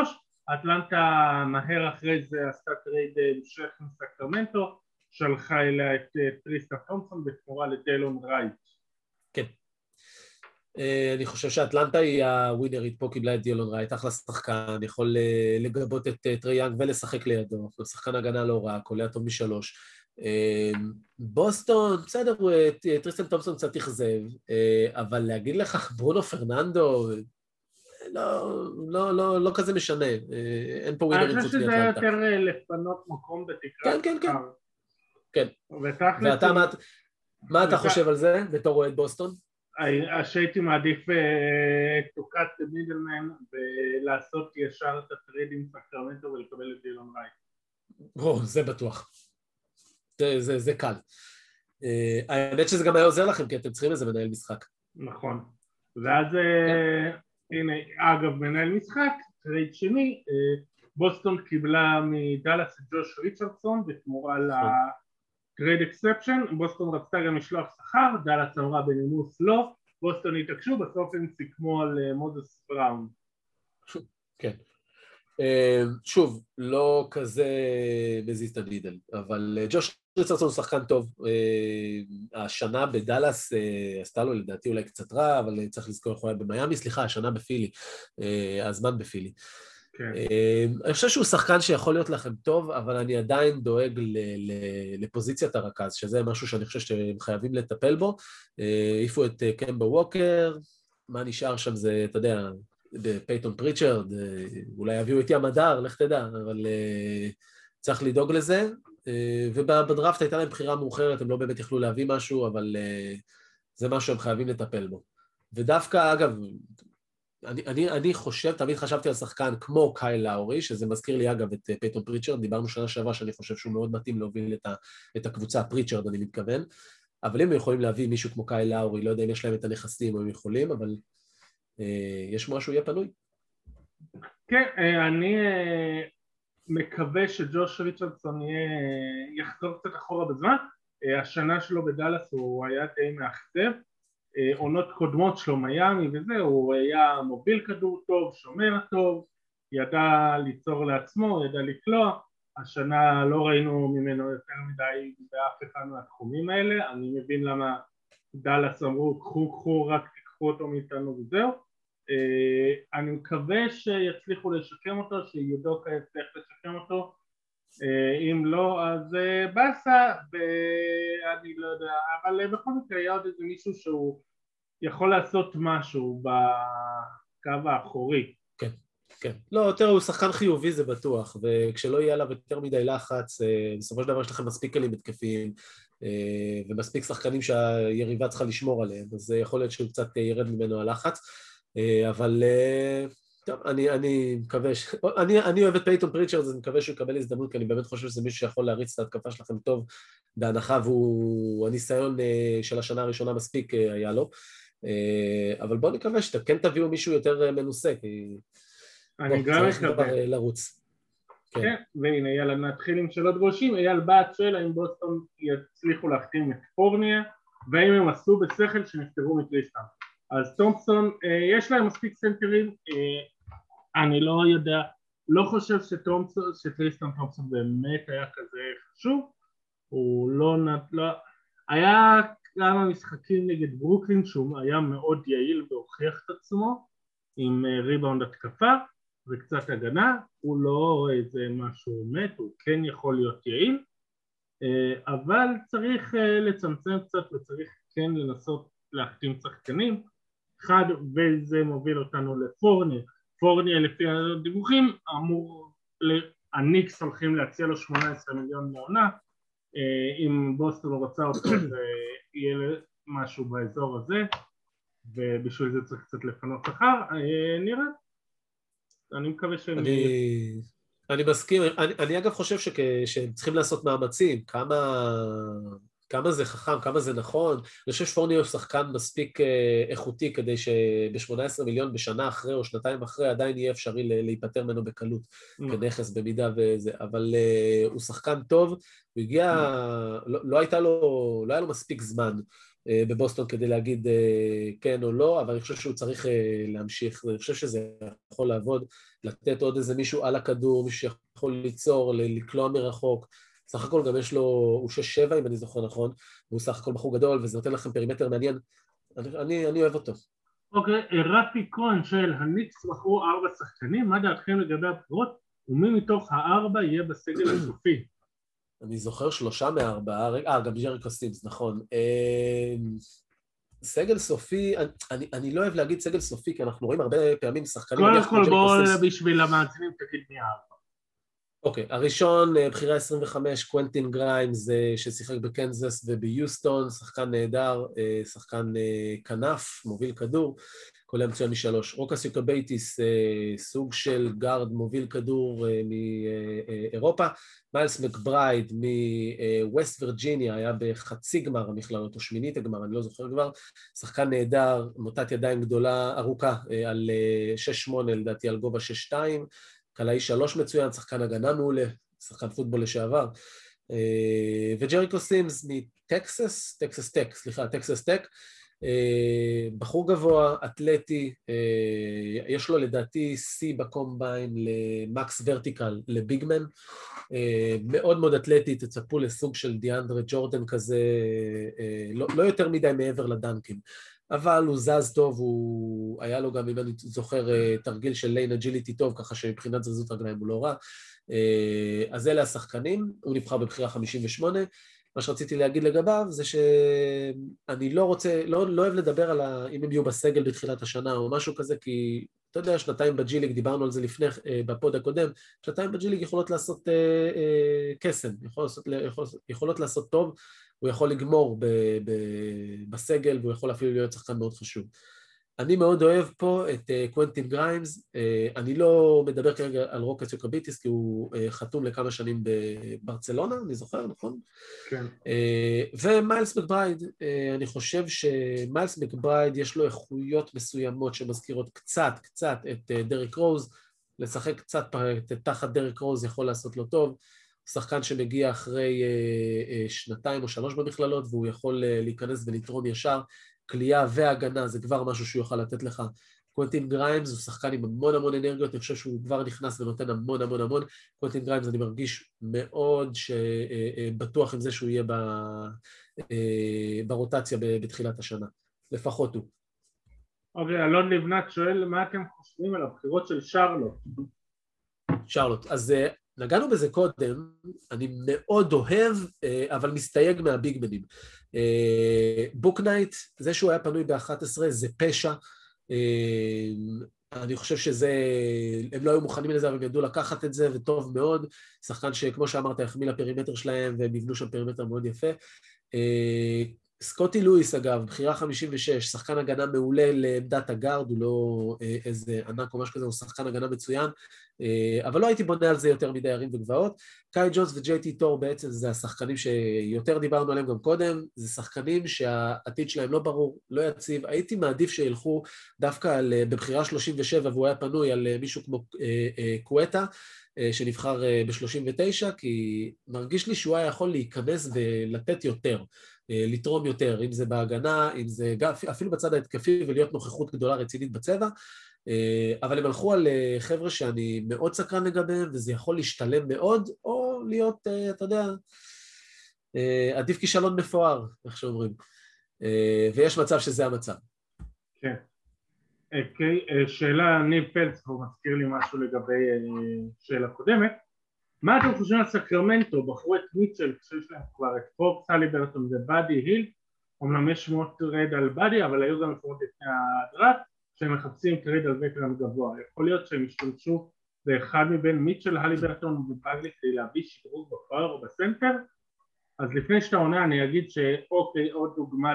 אטלנטה מהר אחרי זה עשתה trade המשך עם סקרמנטו שלחה אליה את טריסטן תומפסון בתמורה לדלון רייט. כן. אה, אני חושב שאטלנטה היא הווינרית פה קיבלה את דלון רייט, אחלה שחקן, יכול אה, לגבות את אה, טריי יאנג ולשחק לידו, שחקן הגנה לא רע, קולע טוב משלוש בוסטון, בסדר, טריסטן תומפסון קצת אכזב, אה, אבל להגיד לך, ברונו פרננדו, לא, לא, לא, לא כזה משנה, אה, אין פה ווינרים חוץ מאטלנטה. אני חושב שזה יותר אה, לפנות מקום בתקרת כן, כן, כן. כן. ואתה, מה אתה חושב על זה בתור אוהד בוסטון? שהייתי מעדיף תוקת מידלמן ולעשות ישר את הטריד עם סקרמנטו ולקבל את דילון רייט. או, זה בטוח. זה, זה, זה קל. Uh, האמת שזה גם היה עוזר לכם, כי אתם צריכים איזה מנהל משחק. נכון. ואז, כן. uh, הנה, אגב, מנהל משחק, trade שני, uh, בוסטון קיבלה מדאלאס את ג'וש ריצ'רדסון בתמורה ל trade exception, בוסטון רצתה גם לשלוח שכר, דאלאס אמרה בנימוס לא, בוסטון התעקשו, בסוף הם סיכמו על מוזס בראון. כן. שוב, לא כזה מזיז את ה needle, אבל ג'וש ריצ'רדסון הוא שחקן טוב, אה, השנה בדאלאס אה, עשתה לו לדעתי אולי קצת רע, אבל צריך לזכור איך הוא היה במיאמי, סליחה, השנה בפילי, אה, הזמן בפילי. כן. אני חושב שהוא שחקן שיכול להיות לכם טוב, אבל אני עדיין דואג ל- ל- לפוזיציית הרכז, שזה משהו שאני חושב שהם חייבים לטפל בו. העיפו את קמבה ווקר, מה נשאר שם זה, אתה יודע, פייתון פריצ'רד, אולי יביאו את ים מדר, לך תדע, אבל צריך לדאוג לזה. ובדראפט הייתה להם בחירה מאוחרת, הם לא באמת יכלו להביא משהו, אבל זה משהו שהם חייבים לטפל בו. ודווקא, אגב, אני, אני, אני חושב, תמיד חשבתי על שחקן כמו קייל לאורי, שזה מזכיר לי אגב את פייתון פריצ'רד, דיברנו שנה שעברה שאני חושב שהוא מאוד מתאים להוביל את, ה, את הקבוצה, פריצ'רד אני מתכוון, אבל אם הם יכולים להביא מישהו כמו קייל לאורי, לא יודע אם יש להם את הנכסים או הם יכולים, אבל אה, יש משהו יהיה פנוי. כן, אה, אני אה, מקווה שג'וש ריצ'רדסון יחזור קצת אחורה בזמן, אה, השנה שלו בדאלאס הוא היה די מאכזב. אה, עונות קודמות שלו מיאמי וזה, הוא היה מוביל כדור טוב, שומר טוב, ידע ליצור לעצמו, ידע לקלוע, השנה לא ראינו ממנו יותר מדי באף אחד מהתחומים האלה, אני מבין למה דאלאס אמרו קחו קחו רק תיקחו אותו מאיתנו וזהו. אה, אני מקווה שיצליחו לשקם אותו, שיודוקה יצליח לשקם אותו אם לא אז באסה ואני לא יודע אבל בכל מקרה היה עוד איזה מישהו שהוא יכול לעשות משהו בקו האחורי כן, כן. לא, תראה, הוא שחקן חיובי זה בטוח, וכשלא יהיה עליו יותר מדי לחץ, בסופו של דבר יש לכם מספיק כלים התקפיים ומספיק שחקנים שהיריבה צריכה לשמור עליהם, אז יכול להיות שהוא קצת ירד ממנו הלחץ, אבל טוב, אני, אני מקווה ש... אני, אני אוהב את פייתון פריצ'רד, אז אני מקווה שהוא יקבל הזדמנות, כי אני באמת חושב שזה מישהו שיכול להריץ את ההתקפה שלכם טוב, בהנחה והוא... הניסיון אה, של השנה הראשונה מספיק אה, היה לו. אה, אבל בואו נקווה שאתם כן תביאו מישהו יותר מנוסה, כי... אני גם מקווה. לרוץ. כן. כן, והנה יאללה נתחיל עם שאלות גולשים, אייל בת שואל האם בוסטון יצליחו להחתים את פורנייה והאם הם עשו בשכל שנפטרו מטריסטן אז תומפסון, יש להם מספיק סנטרים, אני לא יודע, לא חושב שתומפסון, שטריסטון תומפסון באמת היה כזה חשוב, הוא לא, לא היה כמה משחקים נגד ברוקלין שהוא היה מאוד יעיל והוכיח את עצמו עם אה, ריבאונד התקפה וקצת הגנה, הוא לא איזה משהו מת, הוא כן יכול להיות יעיל, אבל צריך לצמצם קצת וצריך כן לנסות להחתים שחקנים. אחד וזה מוביל אותנו לפורניה, פורניה לפי הדיווחים אמור, הניקס הולכים להציע לו 18 מיליון לעונה, אה, אם בוסטון רוצה אותו זה יהיה משהו באזור הזה ובשביל זה צריך קצת לפנות שכר, אה, נראה, אני מקווה שהם... אני, אני מסכים, אני, אני אגב חושב שהם צריכים לעשות מאמצים, כמה כמה זה חכם, כמה זה נכון. אני חושב שפורני הוא שחקן מספיק אה, איכותי כדי שב-18 מיליון בשנה אחרי או שנתיים אחרי עדיין יהיה אפשרי להיפטר ממנו בקלות mm. כנכס במידה וזה, אבל uh, הוא שחקן טוב, הוא הגיע, mm. לא, לא הייתה לו, לא היה לו מספיק זמן uh, בבוסטון כדי להגיד כן או לא, אבל אני חושב שהוא צריך להמשיך, אני חושב שזה יכול לעבוד, לתת עוד איזה מישהו על הכדור, מישהו שיכול ליצור, לקלוע מרחוק. סך הכל גם יש לו, הוא שש שבע אם אני זוכר נכון, והוא סך הכל בחור גדול וזה נותן לכם perimeter מעניין, אני, אני, אני אוהב אותו. אוקיי, okay, רפי כהן של הניקס בחרו ארבע שחקנים, מה דעתכם לגבי הבחירות ומי מתוך הארבע יהיה בסגל הסופי? אני זוכר שלושה מארבעה, אה, גם ג'ריכו סימס, נכון. אמ, סגל סופי, אני, אני לא אוהב להגיד סגל סופי, כי אנחנו רואים הרבה פעמים שחקנים... קודם כל בואו בשביל המאזינים תגיד מי הארבע. אוקיי, okay, הראשון, אה, בחירה 25, קוונטין גריימס, אה, ששיחק בקנזס וביוסטון, שחקן נהדר, אה, שחקן כנף, מוביל כדור, קולע מצוין משלוש. רוקס יוקבייטיס, סוג של גארד מוביל כדור מאירופה. מיילס מקברייד מווסט וירג'יניה, היה בחצי גמר המכללות, או שמינית הגמר, אני לא זוכר כבר. שחקן נהדר, מוטת ידיים גדולה, ארוכה, על 6-8 לדעתי, על גובה 6-2. קלעי שלוש מצוין, שחקן הגנה מעולה, שחקן פוטבול לשעבר. אה, וג'ריכו סימס מטקסס, טקסס טק, סליחה, טקסס טק, בחור גבוה, אתלטי, יש לו לדעתי שיא בקומביין למקס ורטיקל, לביגמן, מאוד מאוד אתלטי, תצפו לסוג של דיאנדרה ג'ורדן כזה, לא, לא יותר מדי מעבר לדנקים. אבל הוא זז טוב, הוא... היה לו גם, אם אני זוכר, תרגיל של lane agility טוב, ככה שמבחינת תזוזות רגליים הוא לא רע. אז אלה השחקנים, הוא נבחר בבחירה 58. מה שרציתי להגיד לגביו זה שאני לא רוצה, לא, לא אוהב לדבר על ה, אם הם יהיו בסגל בתחילת השנה או משהו כזה, כי אתה יודע, שנתיים ב G League, דיברנו על זה לפני, אה, ב pod הקודם, שנתיים ב G League יכולות לעשות אה, אה, קסם, יכול לעשות, יכול, יכולות לעשות טוב, הוא יכול לגמור ב, ב, בסגל והוא יכול אפילו להיות שחקן מאוד חשוב. אני מאוד אוהב פה את uh, קוונטין גריימס, uh, אני לא מדבר כרגע על רוקס יוקובייטיס כי הוא uh, חתום לכמה שנים בברצלונה, אני זוכר, נכון? כן. Uh, ומיילס מקברייד, uh, אני חושב שמיילס מקברייד יש לו איכויות מסוימות שמזכירות קצת, קצת את uh, דרק רוז, לשחק קצת תחת דרק רוז יכול לעשות לו טוב, שחקן שמגיע אחרי uh, uh, שנתיים או שלוש במכללות והוא יכול uh, להיכנס ולתרום ישר קליעה והגנה זה כבר משהו שהוא יוכל לתת לך. קוונטין גריימס הוא שחקן עם המון המון אנרגיות, אני חושב שהוא כבר נכנס ונותן המון המון המון. קוונטין גריימס אני מרגיש מאוד בטוח עם זה שהוא יהיה אה, ברוטציה בתחילת השנה, לפחות הוא. אוקיי, אלון לבנת שואל מה אתם חושבים על הבחירות של שרלוט? שרלוט, אז אה, נגענו בזה קודם, אני מאוד אוהב, אה, אבל מסתייג מהביגמנים. בוקנייט, זה שהוא היה פנוי ב-11 זה פשע. אה, אני חושב שזה, הם לא היו מוכנים לזה, אבל הם ידעו לקחת את זה, וטוב מאוד. שחקן שכמו שאמרת, החמיא ל perimeter שלהם, והם יבנו שם perimeter מאוד יפה. אה, סקוטי לואיס אגב, בחירה 56, שחקן הגנה מעולה לעמדת הגארד, הוא לא אה, איזה ענק או משהו כזה, הוא שחקן הגנה מצוין, אה, אבל לא הייתי בונה על זה יותר מדי ערים וגבעות. קאי ג'ונס וג'יי טי טור בעצם זה השחקנים שיותר דיברנו עליהם גם קודם, זה שחקנים שהעתיד שלהם לא ברור, לא יציב, הייתי מעדיף שילכו דווקא על, אה, בבחירה 37 והוא היה פנוי על מישהו כמו קווטה, שנבחר ב-39, כי מרגיש לי שהוא היה יכול להיכנס ולתת יותר. אה, לתרום יותר, אם זה בהגנה, אם זה אפילו בצד ההתקפי ולהיות נוכחות גדולה רצינית בצבע, אה, אבל הם הלכו על אה, חבר'ה שאני מאוד סקרן לגביהם וזה יכול להשתלם מאוד, או להיות, אתה יודע, עדיף כישלון מפואר, איך שאומרים, ויש מצב שזה המצב. כן. אוקיי, שאלה, ניב פלץ, הוא מזכיר לי משהו לגבי שאלה קודמת. מה אתם חושבים על סקרמנטו? בחרו את מיטשל כשיש להם כבר את פוקס, הליברטון ובאדי היל אמנם יש שמות trade על באדי אבל היו גם שמות לפני הדראפט שהם מחפשים trade על וקרן גבוה. יכול להיות שהם ישתמשו באחד מבין מיטשל, הליברטון ובייגלי כדי להביא שדרוג בפור או בסנטר. אז לפני שאתה עונה אני אגיד שאוקיי עוד דוגמה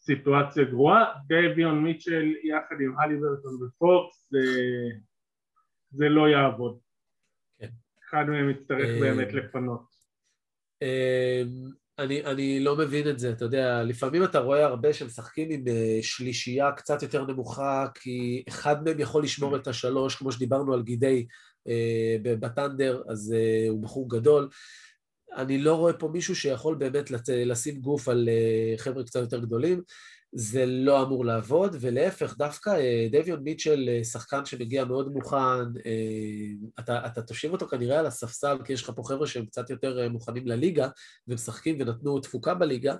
לסיטואציה גרועה. דייביון מיטשל יחד עם הליברטון ופוקס זה, זה לא יעבוד. אחד מהם יצטרך אה, באמת לפנות. אה, אני, אני לא מבין את זה, אתה יודע, לפעמים אתה רואה הרבה שמשחקים עם אה, שלישייה קצת יותר נמוכה, כי אחד מהם יכול לשמור את השלוש, כמו שדיברנו על גידי בטנדר, אז הוא בחור גדול. אני לא רואה פה מישהו שיכול באמת לשים גוף על חבר'ה קצת יותר גדולים. זה לא אמור לעבוד, ולהפך, דווקא אה, דביון מיטשל, אה, שחקן שמגיע מאוד מוכן, אה, אתה, אתה תושיב אותו כנראה על הספסל, כי יש לך פה חבר'ה שהם קצת יותר מוכנים לליגה, ומשחקים ונתנו תפוקה בליגה,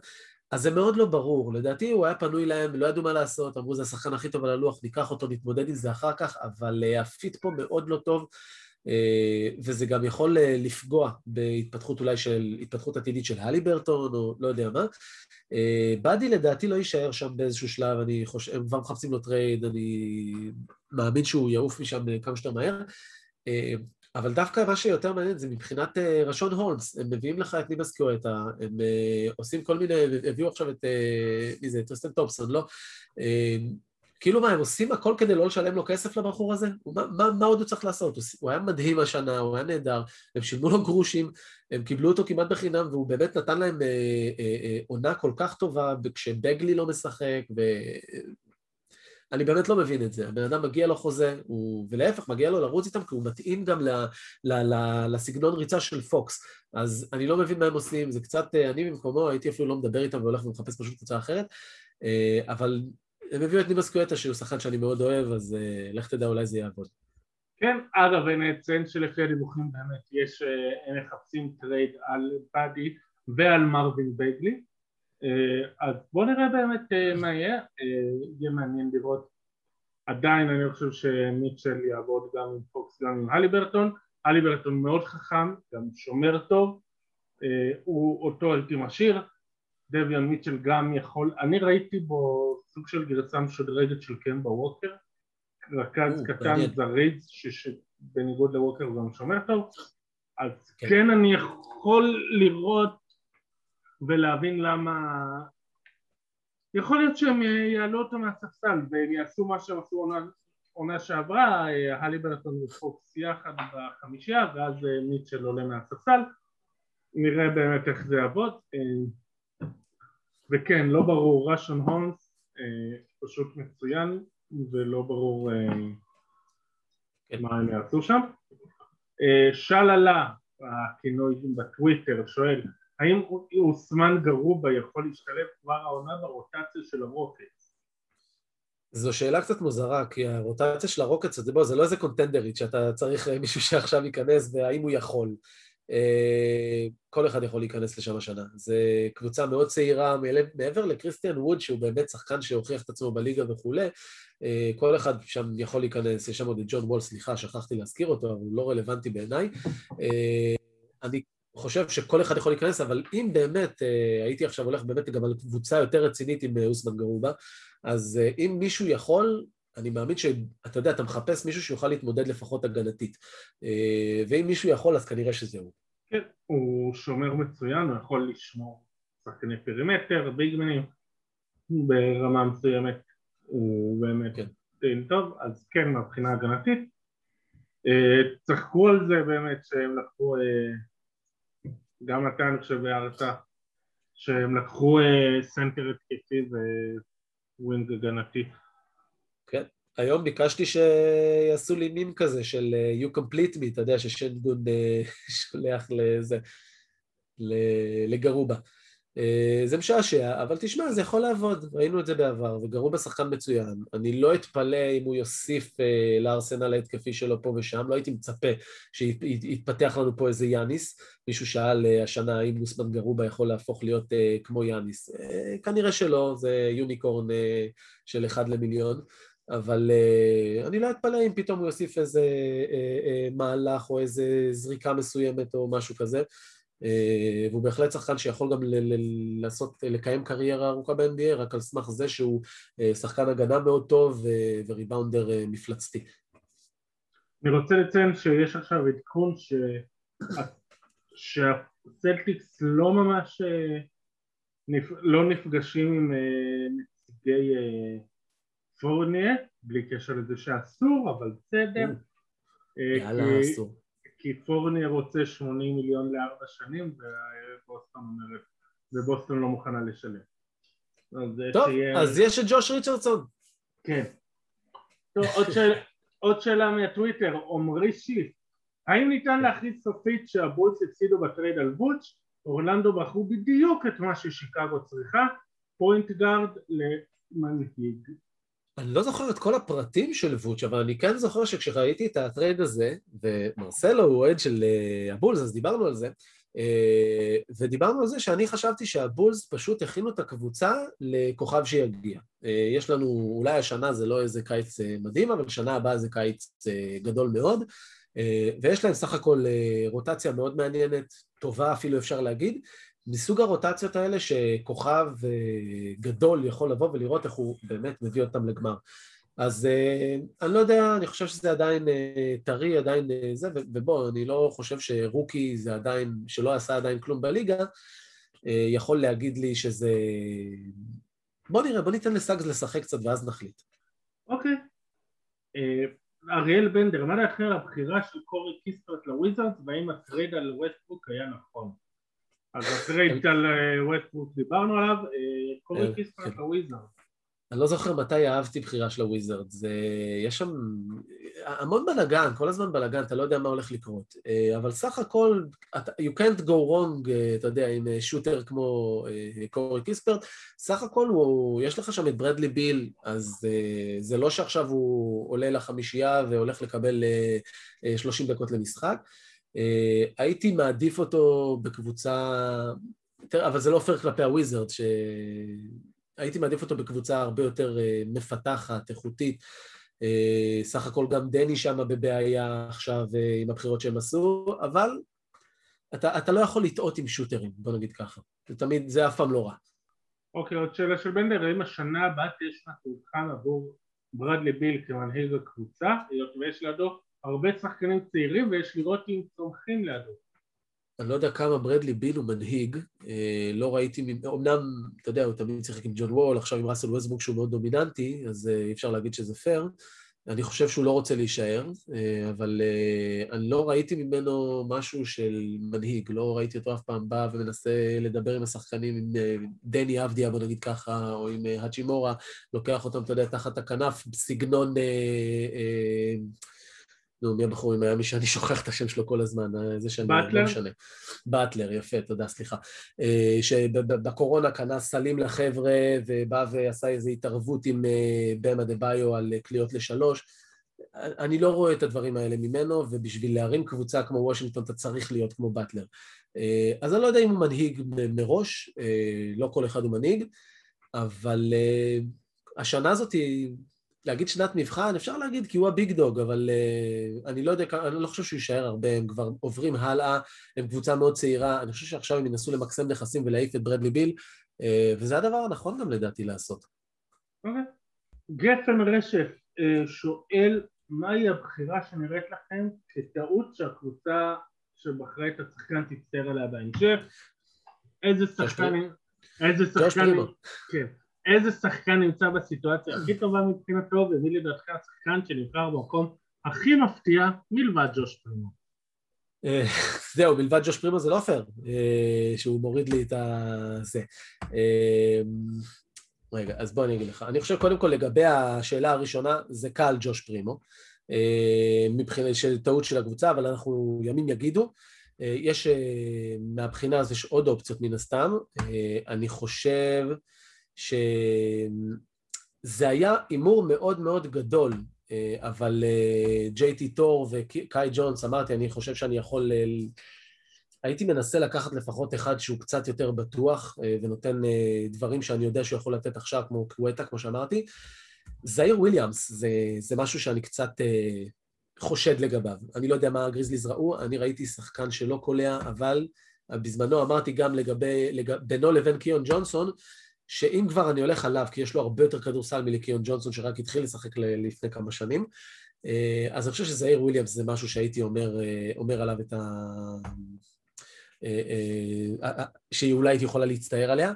אז זה מאוד לא ברור. לדעתי הוא היה פנוי להם, לא ידעו מה לעשות, אמרו זה השחקן הכי טוב על הלוח, ניקח אותו, נתמודד עם זה אחר כך, אבל ה fit פה מאוד לא טוב. אה, וזה גם יכול אה, לפגוע בהתפתחות אולי של, התפתחות עתידית של הליברטון או לא יודע מה. אה, באדי לדעתי לא יישאר שם באיזשהו שלב, אני חושב, הם כבר מחפשים לו trade, אני מאמין שהוא יעוף משם כמה שיותר מהר. אבל דווקא מה שיותר מעניין זה מבחינת רישון הולמס, הם מביאים לך את נמיאס קווטה, הם עושים כל מיני, הביאו עכשיו את, מי זה, טריסטן תומפסון, לא? כאילו מה, הם עושים הכל כדי לא לשלם לו כסף לבחור הזה? מה, מה, מה עוד הוא צריך לעשות? הוא היה מדהים השנה, הוא היה נהדר, הם שילמו לו גרושים, הם קיבלו אותו כמעט בחינם, והוא באמת נתן להם אה, אה, אה, עונה כל כך טובה כשבייגלי לא משחק, ו... אני באמת לא מבין את זה. הבן אדם מגיע לו חוזה, הוא... ולהפך, מגיע לו לרוץ איתם, כי הוא מתאים גם ל... ל... ל... לסגנון ריצה של פוקס. אז אני לא מבין מה הם עושים, זה קצת, אה, אני במקומו הייתי אפילו לא מדבר איתם והולך ומחפש פשוט קבוצה אחרת, אה, אבל הם הביאו את נמיאס קווטה שהוא שחקן שאני מאוד אוהב, אז אה, לך תדע, אולי זה יעבוד. כן, אגב, אני אציין שלפי הדיווחים באמת יש, הם מחפשים trade על באדי ועל מרווין בייגלי, אז בואו נראה באמת מה יהיה, יהיה מעניין לראות. עדיין אני חושב שמיטשל יעבוד גם עם פוקס גם עם הליברטון, הליברטון מאוד חכם, גם שומר טוב, הוא אותו הייתי משאיר, דביון מיטשל גם יכול, אני ראיתי בו סוג של גרסה משודרגת של קמבה ווקר, רכז קטן זריז שבניגוד לווקר הוא גם שומר טוב, אז כן. כן אני יכול לראות ולהבין למה יכול להיות שהם יעלו אותו מהספסל והם יעשו מה שהם עשו עונה, עונה שעברה, הליברטון ופוקס יחד בחמישייה ואז מיטשל עולה מהספסל. נראה באמת איך זה יעבוד וכן, לא ברור, ראשון הונס פשוט מצוין ולא ברור כן. מה הם יעשו שם שללה, הכינוי בטוויטר, שואל האם אוסמן גרובה יכול להשתלב כבר העונה ברוטציה של הרוקטס? זו שאלה קצת מוזרה, כי הרוטציה של הרוקטס, זה, בוא, זה לא איזה קונטנדרית שאתה צריך מישהו שעכשיו ייכנס והאם הוא יכול. אה, כל אחד יכול להיכנס לשם השנה. זו קבוצה מאוד צעירה, מעבר לקריסטיאן ווד, שהוא באמת שחקן שהוכיח את עצמו בליגה וכולי, אה, כל אחד שם יכול להיכנס, יש שם עוד את ג'ון וול, סליחה, שכחתי להזכיר אותו, אבל הוא לא רלוונטי בעיניי. אה, אני חושב שכל אחד יכול להיכנס, אבל אם באמת הייתי עכשיו הולך באמת גם על קבוצה יותר רצינית עם אוסמן גרובה, אז אם מישהו יכול, אני מאמין שאתה יודע, אתה מחפש מישהו שיוכל להתמודד לפחות הגנתית. אה, ואם מישהו יכול, אז כנראה שזה הוא. כן, הוא שומר מצוין, הוא יכול לשמור שחקני פרימטר, ביגמנים, ברמה מסוימת הוא באמת כן. טוב, אז כן, מבחינה הגנתית. אה, צחקו על זה באמת שהם לקחו, אה, גם אתה אני חושב בהרצאה, שהם לקחו סנטר התקפי ו wing הגנתי. היום ביקשתי שיעשו לי מים כזה של אה, you complete me, אתה יודע ששנגון אה, שולח לזה, לגרובה. אה, זה משעשע, אבל תשמע, זה יכול לעבוד, ראינו את זה בעבר, וגרובה שחקן מצוין. אני לא אתפלא אם הוא יוסיף לארסנל ההתקפי שלו פה ושם, לא הייתי מצפה שיתפתח לנו פה איזה יאניס. מישהו שאל השנה האם נוסמן גרובה יכול להפוך להיות כמו יאניס. כנראה שלא, זה יוניקורן של אחד למיליון. אבל uh, אני לא אתפלא אם פתאום הוא יוסיף איזה uh, uh, מהלך או איזה זריקה מסוימת או משהו כזה. והוא בהחלט שחקן שיכול גם לעשות, לקיים קריירה ארוכה ב-NBA, רק על סמך זה שהוא שחקן הגנה מאוד טוב וריבאונדר מפלצתי. אני רוצה לציין שיש עכשיו עדכון ש... שהסלטיקס לא ממש נפ... לא נפגשים עם נציגי פורניה, בלי קשר לזה שאסור, אבל בסדר. אה, יאללה, אסור. כי פורניה רוצה 80 מיליון לארבע שנים ובוסטון אומרת, ובוסטון לא מוכנה לשלם. טוב, שיה... אז יש את ג'וש ריצ'רדסון. כן. טוב, עוד, שאל... עוד שאלה מהטוויטר, עמרי שיף, האם ניתן להכריז סופית שהבולס הפסידו ב trade על ווצ'? אורלנדו בחרו בדיוק את מה ששיקגו צריכה, point guard למנהיג. אני לא זוכר את כל הפרטים של ווצ', אבל אני כן זוכר שכשראיתי את ה trade הזה, ומרסלו הוא אוהד של אה, הבולס, אז דיברנו על זה, אה, ודיברנו על זה שאני חשבתי שהבולס פשוט הכינו את הקבוצה לכוכב שיגיע. אה, יש לנו, אולי השנה זה לא איזה קיץ מדהים, אבל שנה הבאה זה קיץ גדול מאוד, ויש להם סך הכל רוטציה מאוד מעניינת, טובה אפילו אפשר להגיד, מסוג הרוטציות האלה שכוכב אה, גדול יכול לבוא ולראות איך הוא באמת מביא אותם לגמר. אז אה, אני לא יודע, אני חושב שזה עדיין אה, טרי, עדיין זה, ובוא, אני לא חושב שרוקי זה עדיין, שלא עשה עדיין כלום בליגה, יכול להגיד לי שזה... בוא נראה, בוא ניתן לסאגס לשחק קצת ואז נחליט. אוקיי. אריאל בנדר, מה דעתכם על הבחירה של קורי קיספרט לוויזרדס והאם ה trade על ווסטברוק היה נכון? אז ה trade על ווסטברוק דיברנו עליו, קורי קיספרט לוויזרד. אני לא זוכר מתי אהבתי בחירה של הוויזרד, זה... יש שם המון בלאגן, כל הזמן בלאגן, אתה לא יודע מה הולך לקרות. אה, אבל סך הכל, you can't go wrong, אה, אתה יודע, עם שוטר כמו קורי קיספרט, סך הכל הוא, יש לך שם את ברדלי ביל, אז זה לא שעכשיו הוא עולה לחמישייה והולך לקבל 30 דקות למשחק. הייתי מעדיף אותו בקבוצה, אבל זה לא פייר כלפי הוויזרד, ש... הייתי מעדיף אותו בקבוצה הרבה יותר אה, מפתחת, איכותית. אה, סך הכל גם דני שם בבעיה עכשיו אה, עם הבחירות שהם עשו, אבל אתה, אתה לא יכול לטעות עם שוטרים, בוא נגיד ככה. זה תמיד, זה אף פעם לא רע. אוקיי, עוד שאלה של בנדר, האם השנה הבאה תהיה שנת מבחן עבור ברדלי ביל כמנהיג הקבוצה, היות ויש לידו הרבה שחקנים צעירים ויש לראות אם צומחים לידו. אני לא יודע כמה ברדלי ביל הוא מנהיג, אה, לא ראיתי, אמנם, אתה יודע, הוא תמיד שיחק עם ג'ון וול, עכשיו עם ראסל וסטבוק שהוא מאוד דומיננטי, אז אה, אי אפשר להגיד שזה פייר. אני חושב שהוא לא רוצה להישאר, אה, אבל אני לא ראיתי ממנו משהו של מנהיג, לא ראיתי אותו אף פעם בא ומנסה לדבר עם השחקנים, עם דני אבדיה, בוא נגיד ככה, או עם האצ'ימורה, לוקח אותם, אתה יודע, תחת הכנף, בסגנון... נו, מי הבחור ממיאמי שאני שוכח את השם שלו כל הזמן, אה, זה שאני באטלר? לא משנה. באטלר, יפה, תודה, סליחה. אה, שבקורונה קנה סלים לחבר'ה ובא ועשה איזו התערבות עם אה, במה דה ביו על קליעות לשלוש. אני לא רואה את הדברים האלה ממנו, ובשביל להרים קבוצה כמו וושינגטון אתה צריך להיות כמו באטלר. אז אני לא יודע אם הוא מנהיג מראש, לא כל אחד הוא מנהיג, אבל השנה הזאת היא להגיד שנת מבחן, אפשר להגיד כי הוא הביג דוג, אבל uh, אני לא יודע, אני לא חושב שהוא יישאר הרבה, הם כבר עוברים הלאה, הם קבוצה מאוד צעירה, אני חושב שעכשיו הם ינסו למקסם נכסים ולהעיף את ברדלי ביל, uh, וזה הדבר הנכון גם לדעתי לעשות. אוקיי. גפן רשף uh, שואל, מהי הבחירה שנראית לכם כטעות שהקבוצה שבחרה את השחקן תצטער עליה בהמשך? איזה שחקן... איזה שחקן... כן. איזה שחקן נמצא בסיטואציה הכי טובה מבחינתו ומי לדעתך השחקן שנבחר במקום הכי מפתיע מלבד ג'וש פרימו. אה, זהו, מלבד ג'וש פרימו זה לא פייר, אה, שהוא מוריד לי את זה. אה, רגע, אז בוא אני אגיד לך. אני חושב קודם כל לגבי השאלה הראשונה, זה קל ג'וש פרימו, מבחינת של טעות של הקבוצה, אבל אנחנו ימים יגידו. יש, מהבחינה הזו יש עוד אופציות מן הסתם. אני חושב... שזה היה הימור מאוד מאוד גדול, אה, אבל ג'יי טי טור וקאי ג'ונס, אמרתי, אני חושב שאני יכול... אה, הייתי מנסה לקחת לפחות אחד שהוא קצת יותר בטוח אה, ונותן דברים שאני יודע שהוא יכול לתת עכשיו, כמו קווטה, כמו שאמרתי. זעיר וויליאמס זה, זה משהו שאני קצת חושד לגביו. אני לא יודע מה הגריזליז ראו, אני ראיתי שחקן שלא קולע, אבל בזמנו אמרתי גם לגבי, לג... בינו לבין קיון ג'ונסון, שאם כבר אני הולך עליו, כי יש לו הרבה יותר כדורסל מלקיון ג'ונסון שרק התחיל לשחק לפני כמה שנים, אה, אז אני חושב שזאייר וויליאמס זה משהו שהייתי אומר, אה, אומר עליו את ה... אה, שאולי הייתי יכולה להצטער עליה.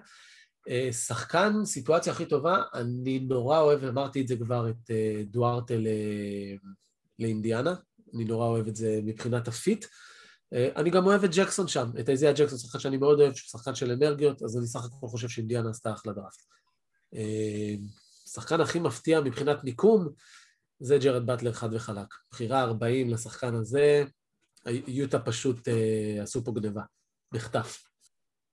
שחקן, סיטואציה הכי טובה, אני נורא אוהב, אמרתי את זה כבר, את דוארטה לאינדיאנה, אני נורא אוהב את זה מבחינת ה fit. אה, אני גם אוהב את ג'קסון שם, את אייזיה ג'קסון, שחקן שאני מאוד אוהב, שחקן של אנרגיות, אז אני סך הכל חושב שאינדיאנה עשתה אחלה דראפט. אה, שחקן הכי מפתיע מבחינת מיקום, זה ג'רד באטלר חד וחלק. בחירה 40 לשחקן הזה, יוטה פשוט אה, עשו פה גניבה, מחטף.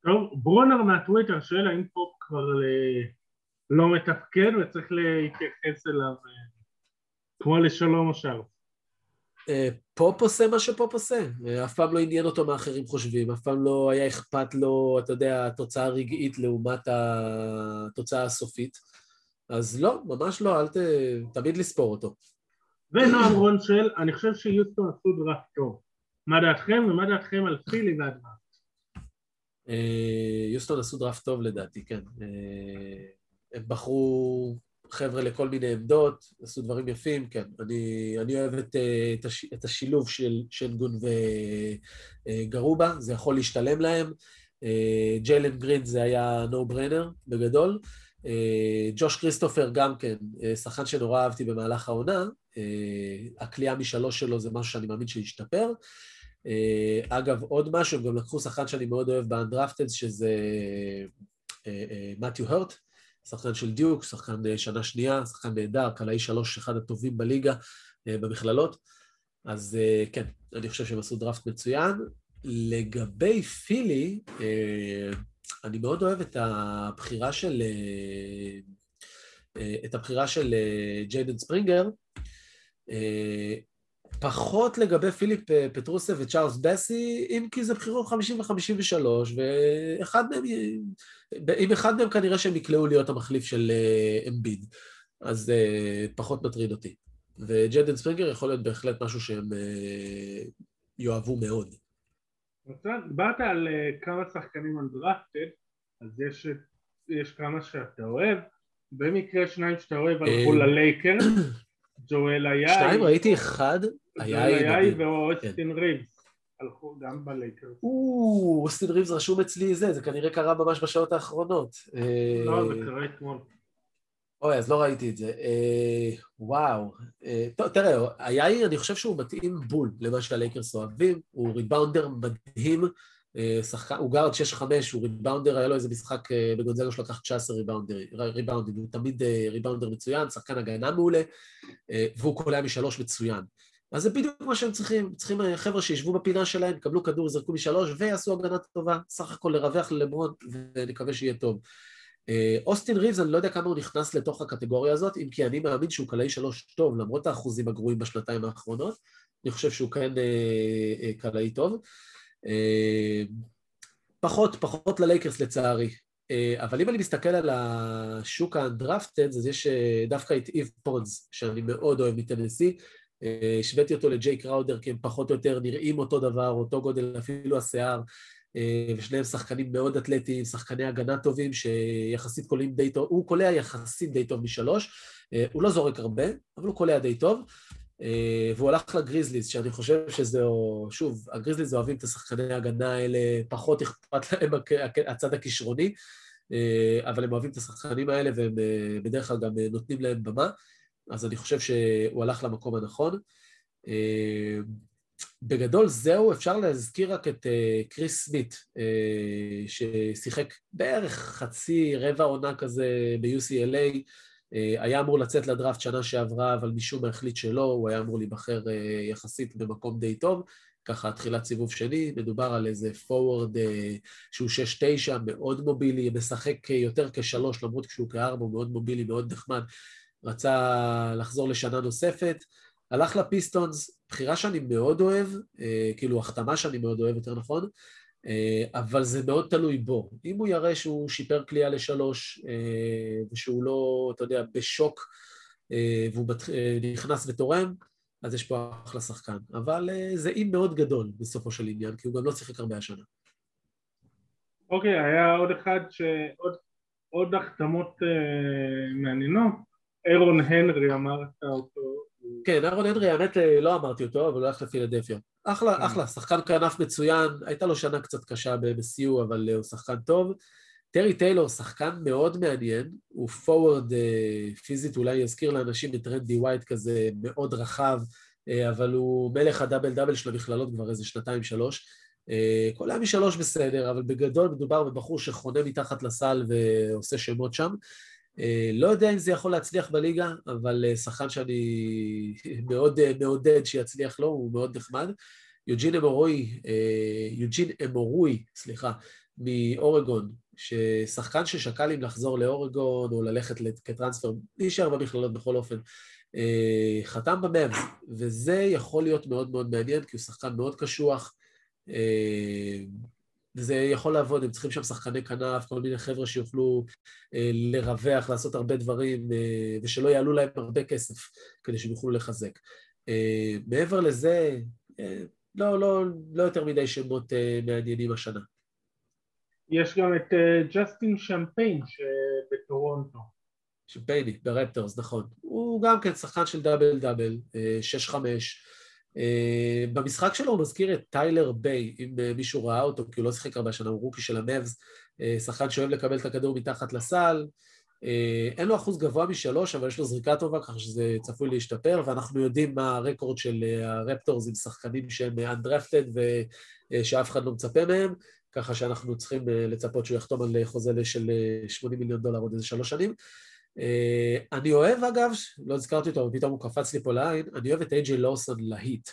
טוב, ברונר מהטוויטר שואל האם פופ כבר לא מתפקד וצריך להתייחס אליו כמו לשלום או. אה, פופ עושה מה שפופ עושה, אה, אף פעם לא עניין אותו מה אחרים חושבים, אף פעם לא היה אכפת לו, אתה יודע, התוצאה הרגעית לעומת התוצאה הסופית. אז לא, ממש לא, אל ת... תמיד לספור אותו. ונועם רון שואל, אני חושב שיוסטון עשו דראפט טוב. מה דעתכם ומה דעתכם על פילי והדראפט? אה, יוסטון עשו דראפט טוב לדעתי, כן. הם בחרו חבר'ה לכל מיני עמדות, עשו דברים יפים, כן. אני, אני אוהב את, אה, את, הש, את השילוב של שנגון וגרובה, זה יכול להשתלם להם. אה, ג'יילן גרין זה היה נו ברנר בגדול. אה, ג'וש כריסטופר גם כן, שחקן שנורא אהבתי במהלך העונה. הכלייה משלוש שלו זה משהו שאני מאמין שישתפר. אגב, עוד משהו, הם גם לקחו שחקן שאני מאוד אוהב באנדרפטד, שזה מתיו הרט. שחקן של דיוק, שחקן שנה שנייה, שחקן נהדר, קלעי שלוש, אחד הטובים בליגה במכללות. אז כן, אני חושב שהם עשו דראפט מצוין. לגבי פילי, אני מאוד אוהב את הבחירה של... את הבחירה של ג'יידן ספרינגר, פחות לגבי פיליפ אה, פטרוסה וצ'ארלס בסי, אם כי זה בחירות 50 ו-53, ואחד מהם, עם אחד מהם כנראה שהם יקלעו להיות המחליף של אה, אמביד, אז אה, פחות מטריד אותי. וג'דן ספרינגר יכול להיות בהחלט משהו שהם יאהבו מאוד. דיברת על כמה שחקנים אנדרפטד, אז יש, יש כמה שאתה אוהב, במקרה שניים שאתה אוהב הלכו ללייקר, ג'ואל היה... שניים ראיתי אחד, היה ואוסטין כן. ריבס. הלכו גם בלייקרס. או, אוסטין ריבס רשום אצלי זה, זה כנראה קרה ממש בשעות האחרונות. לא, זה קרה אתמול. אוי, אז לא ראיתי את זה. אה, וואו. אה, טוב, תראה, איאיי, אני חושב שהוא מתאים בול למה שהלייקרס אוהבים, הוא rebounder מדהים, אה, שחקן, הוא guard 6-5, הוא rebounder, היה לו איזה משחק אה, בגונזגה שלו לקח 19 ריבאונדים, הוא תמיד אה, rebounder מצוין, שחקן הגנה מעולה, והוא קולע משלוש מצוין. אז זה בדיוק מה שהם צריכים, צריכים חבר'ה שישבו בפינה שלהם, יקבלו כדור, יזרקו משלוש ויעשו הגנה טובה, סך הכל לרווח ללברון ונקווה שיהיה טוב. אוסטין ריבס, אני לא יודע כמה הוא נכנס לתוך הקטגוריה הזאת, אם כי אני מאמין שהוא קלעי שלוש טוב, למרות האחוזים הגרועים בשנתיים האחרונות, אני חושב שהוא כן קלעי טוב. אה, פחות, פחות ללייקרס לצערי. אה, אבל אם אני מסתכל על השוק האנדרפטד, אז יש אה, דווקא את איב פונס, שאני מאוד אוהב מטנסי. השוויתי אותו לג'יי קראודר, כי הם פחות או יותר נראים אותו דבר, אותו גודל, אפילו השיער, ושניהם שחקנים מאוד אתלטיים, שחקני הגנה טובים, שיחסית קולעים די טוב, הוא קולע יחסית די טוב משלוש, הוא לא זורק הרבה, אבל הוא קולע די טוב. אה, והוא הלך לגריזליז, שאני חושב שזה, שוב, הגריזליז אוהבים את השחקני ההגנה האלה, פחות אכפת להם הצד הכישרוני, אה, אבל הם אוהבים את השחקנים האלה והם אה, בדרך כלל גם נותנים להם במה, אז אני חושב שהוא הלך למקום הנכון. בגדול זהו, אפשר להזכיר רק את קריס סמית, ששיחק בערך חצי, רבע עונה כזה ב-UCLA, היה אמור לצאת לדראפט שנה שעברה, אבל משום מה החליט שלא, הוא היה אמור להיבחר אה, יחסית במקום די טוב, ככה תחילת סיבוב שני, מדובר על איזה פורוורד אה, שהוא 6-9, מאוד מובילי, משחק יותר כשלוש, למרות כשהוא כארבע, הוא מאוד מובילי, מאוד נחמד, רצה לחזור לשנה נוספת, הלך לפיסטונס, בחירה שאני מאוד אוהב, כאילו החתמה שאני מאוד אוהב, יותר נכון, אה, אבל זה מאוד תלוי בו. אם הוא יראה שהוא שיפר כליאה לשלוש, אה, ושהוא לא, אתה יודע, בשוק, אה, והוא נכנס ותורם, אז יש פה אחלה שחקן. אבל זה אי מאוד גדול בסופו של עניין, כי הוא גם לא שיחק הרבה השנה. אוקיי, okay, היה עוד אחד, שעוד עוד החתמות uh, מעניינות. אירון הנרי אמרת אותו. כן, אירון הנרי, האמת לא אמרתי אותו, אבל הוא הלך לפילדפיה. אחלה, כן. אחלה, שחקן כנף מצוין, הייתה לו שנה קצת קשה ב-MSU, אבל הוא שחקן טוב. טרי טיילור, שחקן מאוד מעניין, הוא forward אה, פיזית, אולי יזכיר לאנשים את רנדי ווייט כזה מאוד רחב, אבל הוא מלך ה double double של המכללות כבר איזה שנתיים-שלוש. קליעה משלוש בסדר, אבל בגדול מדובר בבחור שחונה מתחת לסל ועושה שמות שם. Uh, לא יודע אם זה יכול להצליח בליגה, אבל uh, שחקן שאני מאוד uh, מעודד שיצליח לו, הוא מאוד נחמד. יוג'ין אמורוי, אה, יוג'ין אמורוי, סליחה, מאורגון, ששחקן ששקל אם לחזור לאורגון או ללכת כטרנספר, להישאר במכללות בכל אופן, אה, חתם במאב, וזה יכול להיות מאוד מאוד מעניין, כי הוא שחקן מאוד קשוח, אה, וזה יכול לעבוד, הם צריכים שם שחקני כנף, כל מיני חבר'ה שיוכלו לרווח, לעשות הרבה דברים, ושלא יעלו להם הרבה כסף כדי שהם יוכלו לחזק. מעבר לזה, לא, לא, לא יותר מדי שמות מעניינים השנה. יש גם את ג'סטין שמפיין שבטורונטו. שמפייני, ברפטורס, נכון. הוא גם כן שחקן של דאבל דאבל, uh, 6-5. אה, במשחק שלו הוא מזכיר את טיילר ביי, אם מישהו ראה אותו, כי הוא לא שיחק הרבה שנה, הוא rookie של המאבס, uh, שחקן שאוהב לקבל את הכדור מתחת לסל, אה, אין לו אחוז גבוה משלוש, אבל יש לו זריקה טובה, ככה שזה צפוי להשתפר, ואנחנו יודעים מה ה record של אה, הרפטורס עם שחקנים שהם undrafted ושאף אחד לא מצפה מהם. ככה שאנחנו צריכים לצפות שהוא יחתום על חוזה של 80 מיליון דולר עוד איזה שלוש שנים. אני אוהב אגב, לא הזכרתי אותו, אבל פתאום הוא קפץ לי פה לעין, אני אוהב את איי-ג'יי לורסון להיט.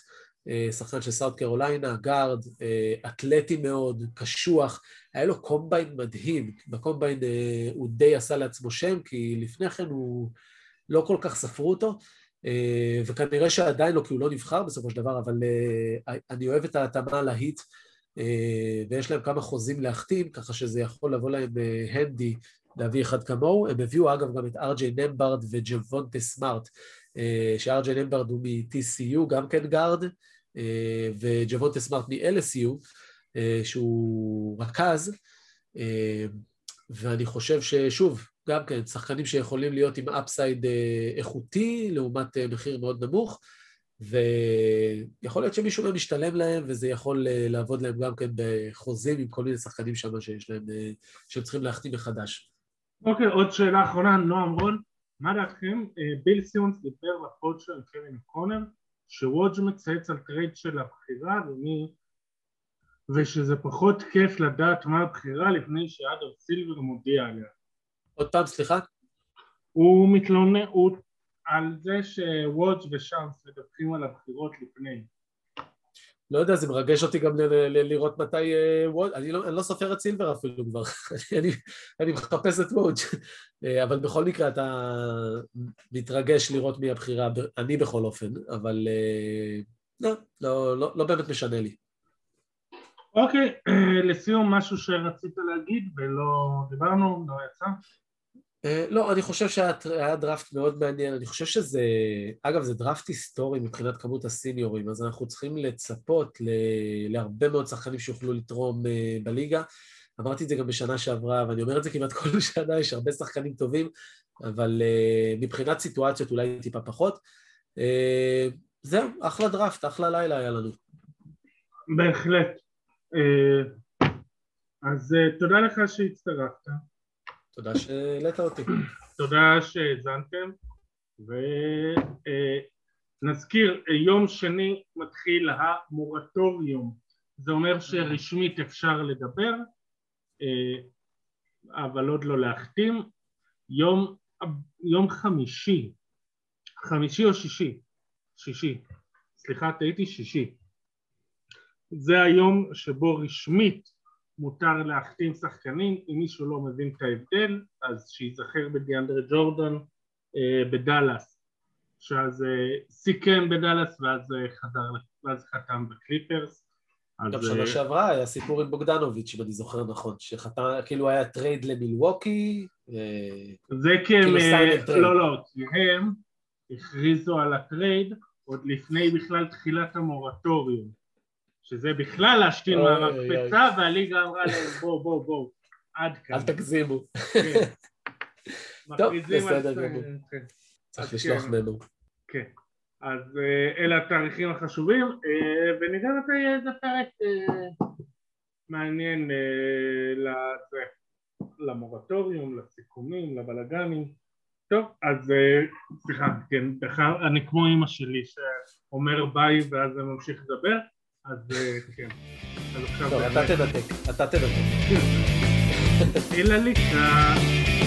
אה, שחקן של סאוט קרוליינה, guard, אה, אתלטי מאוד, קשוח, היה לו combine מדהים, ב combine אה, הוא די עשה לעצמו שם, כי לפני כן הוא לא כל כך ספרו אותו, וכנראה שעדיין לא, כי הוא לא נבחר בסופו של דבר, אבל אני אוהב את ההתאמה להיט, ויש להם כמה חוזים להחתים, ככה שזה יכול לבוא להם handy להביא אחד כמוהו. הם הביאו אגב גם את ארג'יי נמהארד וג'וונטה סמארט, שארג'יי נמהארד הוא מ-TCU, גם כן guard, אה, וג'וונטה סמארט מ-LSU, אה, שהוא רכז, אה, ואני חושב ששוב, גם כן, שחקנים שיכולים להיות עם upside איכותי לעומת מחיר מאוד נמוך, ויכול להיות שמישהו מהם משתלם להם, וזה יכול לעבוד להם גם כן בחוזים עם כל מיני שחקנים שם שיש להם, שהם צריכים להחתים מחדש. אוקיי, עוד שאלה אחרונה, נועם רון, מה דעתכם? ביל סימונס דיבר ב pod של קווין אוקונור שווג' מצייץ על trade של הבחירה ומי... ושזה פחות כיף לדעת מה הבחירה לפני שאדם סילבר מודיע עליה. עוד פעם, סליחה? הוא מתלונן הוא... על זה שווג' ושאמס מדווחים על הבחירות לפני. לא יודע, זה מרגש אותי גם לראות מתי אה, לא, אני לא סופר את סילבר אפילו כבר, אני, מחפש את וואט, אה, אבל בכל מקרה אתה מתרגש לראות מי הבחירה, אני בכל אופן, אבל אה, לא, לא, לא באמת משנה לי. אוקיי, לסיום משהו שרצית להגיד ולא דיברנו, לא יצא? אה, לא, אני חושב שהיה דראפט מאוד מעניין, אני חושב שזה, אגב זה דראפט היסטורי מבחינת כמות הסיניורים, אז אנחנו צריכים לצפות להרבה מאוד שחקנים שיוכלו לתרום אה, בליגה. אמרתי את זה גם בשנה שעברה, ואני אומר את זה כמעט כל שנה, יש הרבה שחקנים טובים, אבל אה, מבחינת סיטואציות אולי טיפה פחות. זהו, אחלה דראפט, אחלה לילה היה לנו. בהחלט. אז תודה לך שהצטרפת. תודה שהעלית אותי. תודה שהאזנתם, ונזכיר, יום שני מתחיל המורטוריום, זה אומר שרשמית אפשר לדבר, אבל עוד לא להחתים, יום, יום חמישי, חמישי או שישי, שישי, סליחה טעיתי שישי, זה היום שבו רשמית מותר להחתים שחקנים, אם מישהו לא מבין את ההבדל אז שייזכר בדיאנדרה ג'ורדן אה, בדאלאס. שאז אה, סיכם בדאלאס ואז אה, חדר, ואז חתם בקליפרס. גם שנה אה, שעברה היה סיפור עם בוגדנוביץ' אם אני זוכר נכון, שחתם, כאילו היה trade למילווקי אה, זה הם, כאילו אה, לא לא, כי הם הכריזו על ה trade עוד לפני בכלל תחילת המורטוריום שזה בכלל להשתין מהמקפצה, והליגה אמרה להם בואו בואו בואו, עד כאן. אל תגזימו. כן. טוב, בסדר גמור. כן. צריך לשלוח כן. מנו. כן. אז אה, אלה התאריכים החשובים, אה, ונראה מתי איזה פרק אה, מעניין למורטוריום, לסיכומים, לבלגנים. טוב, אז סליחה, כן, אני כמו אימא שלי שאומר ביי ואז אני ממשיך לדבר. אז אה, כן. טוב, אתה תנתק, אתה תנתק. אלא לקראת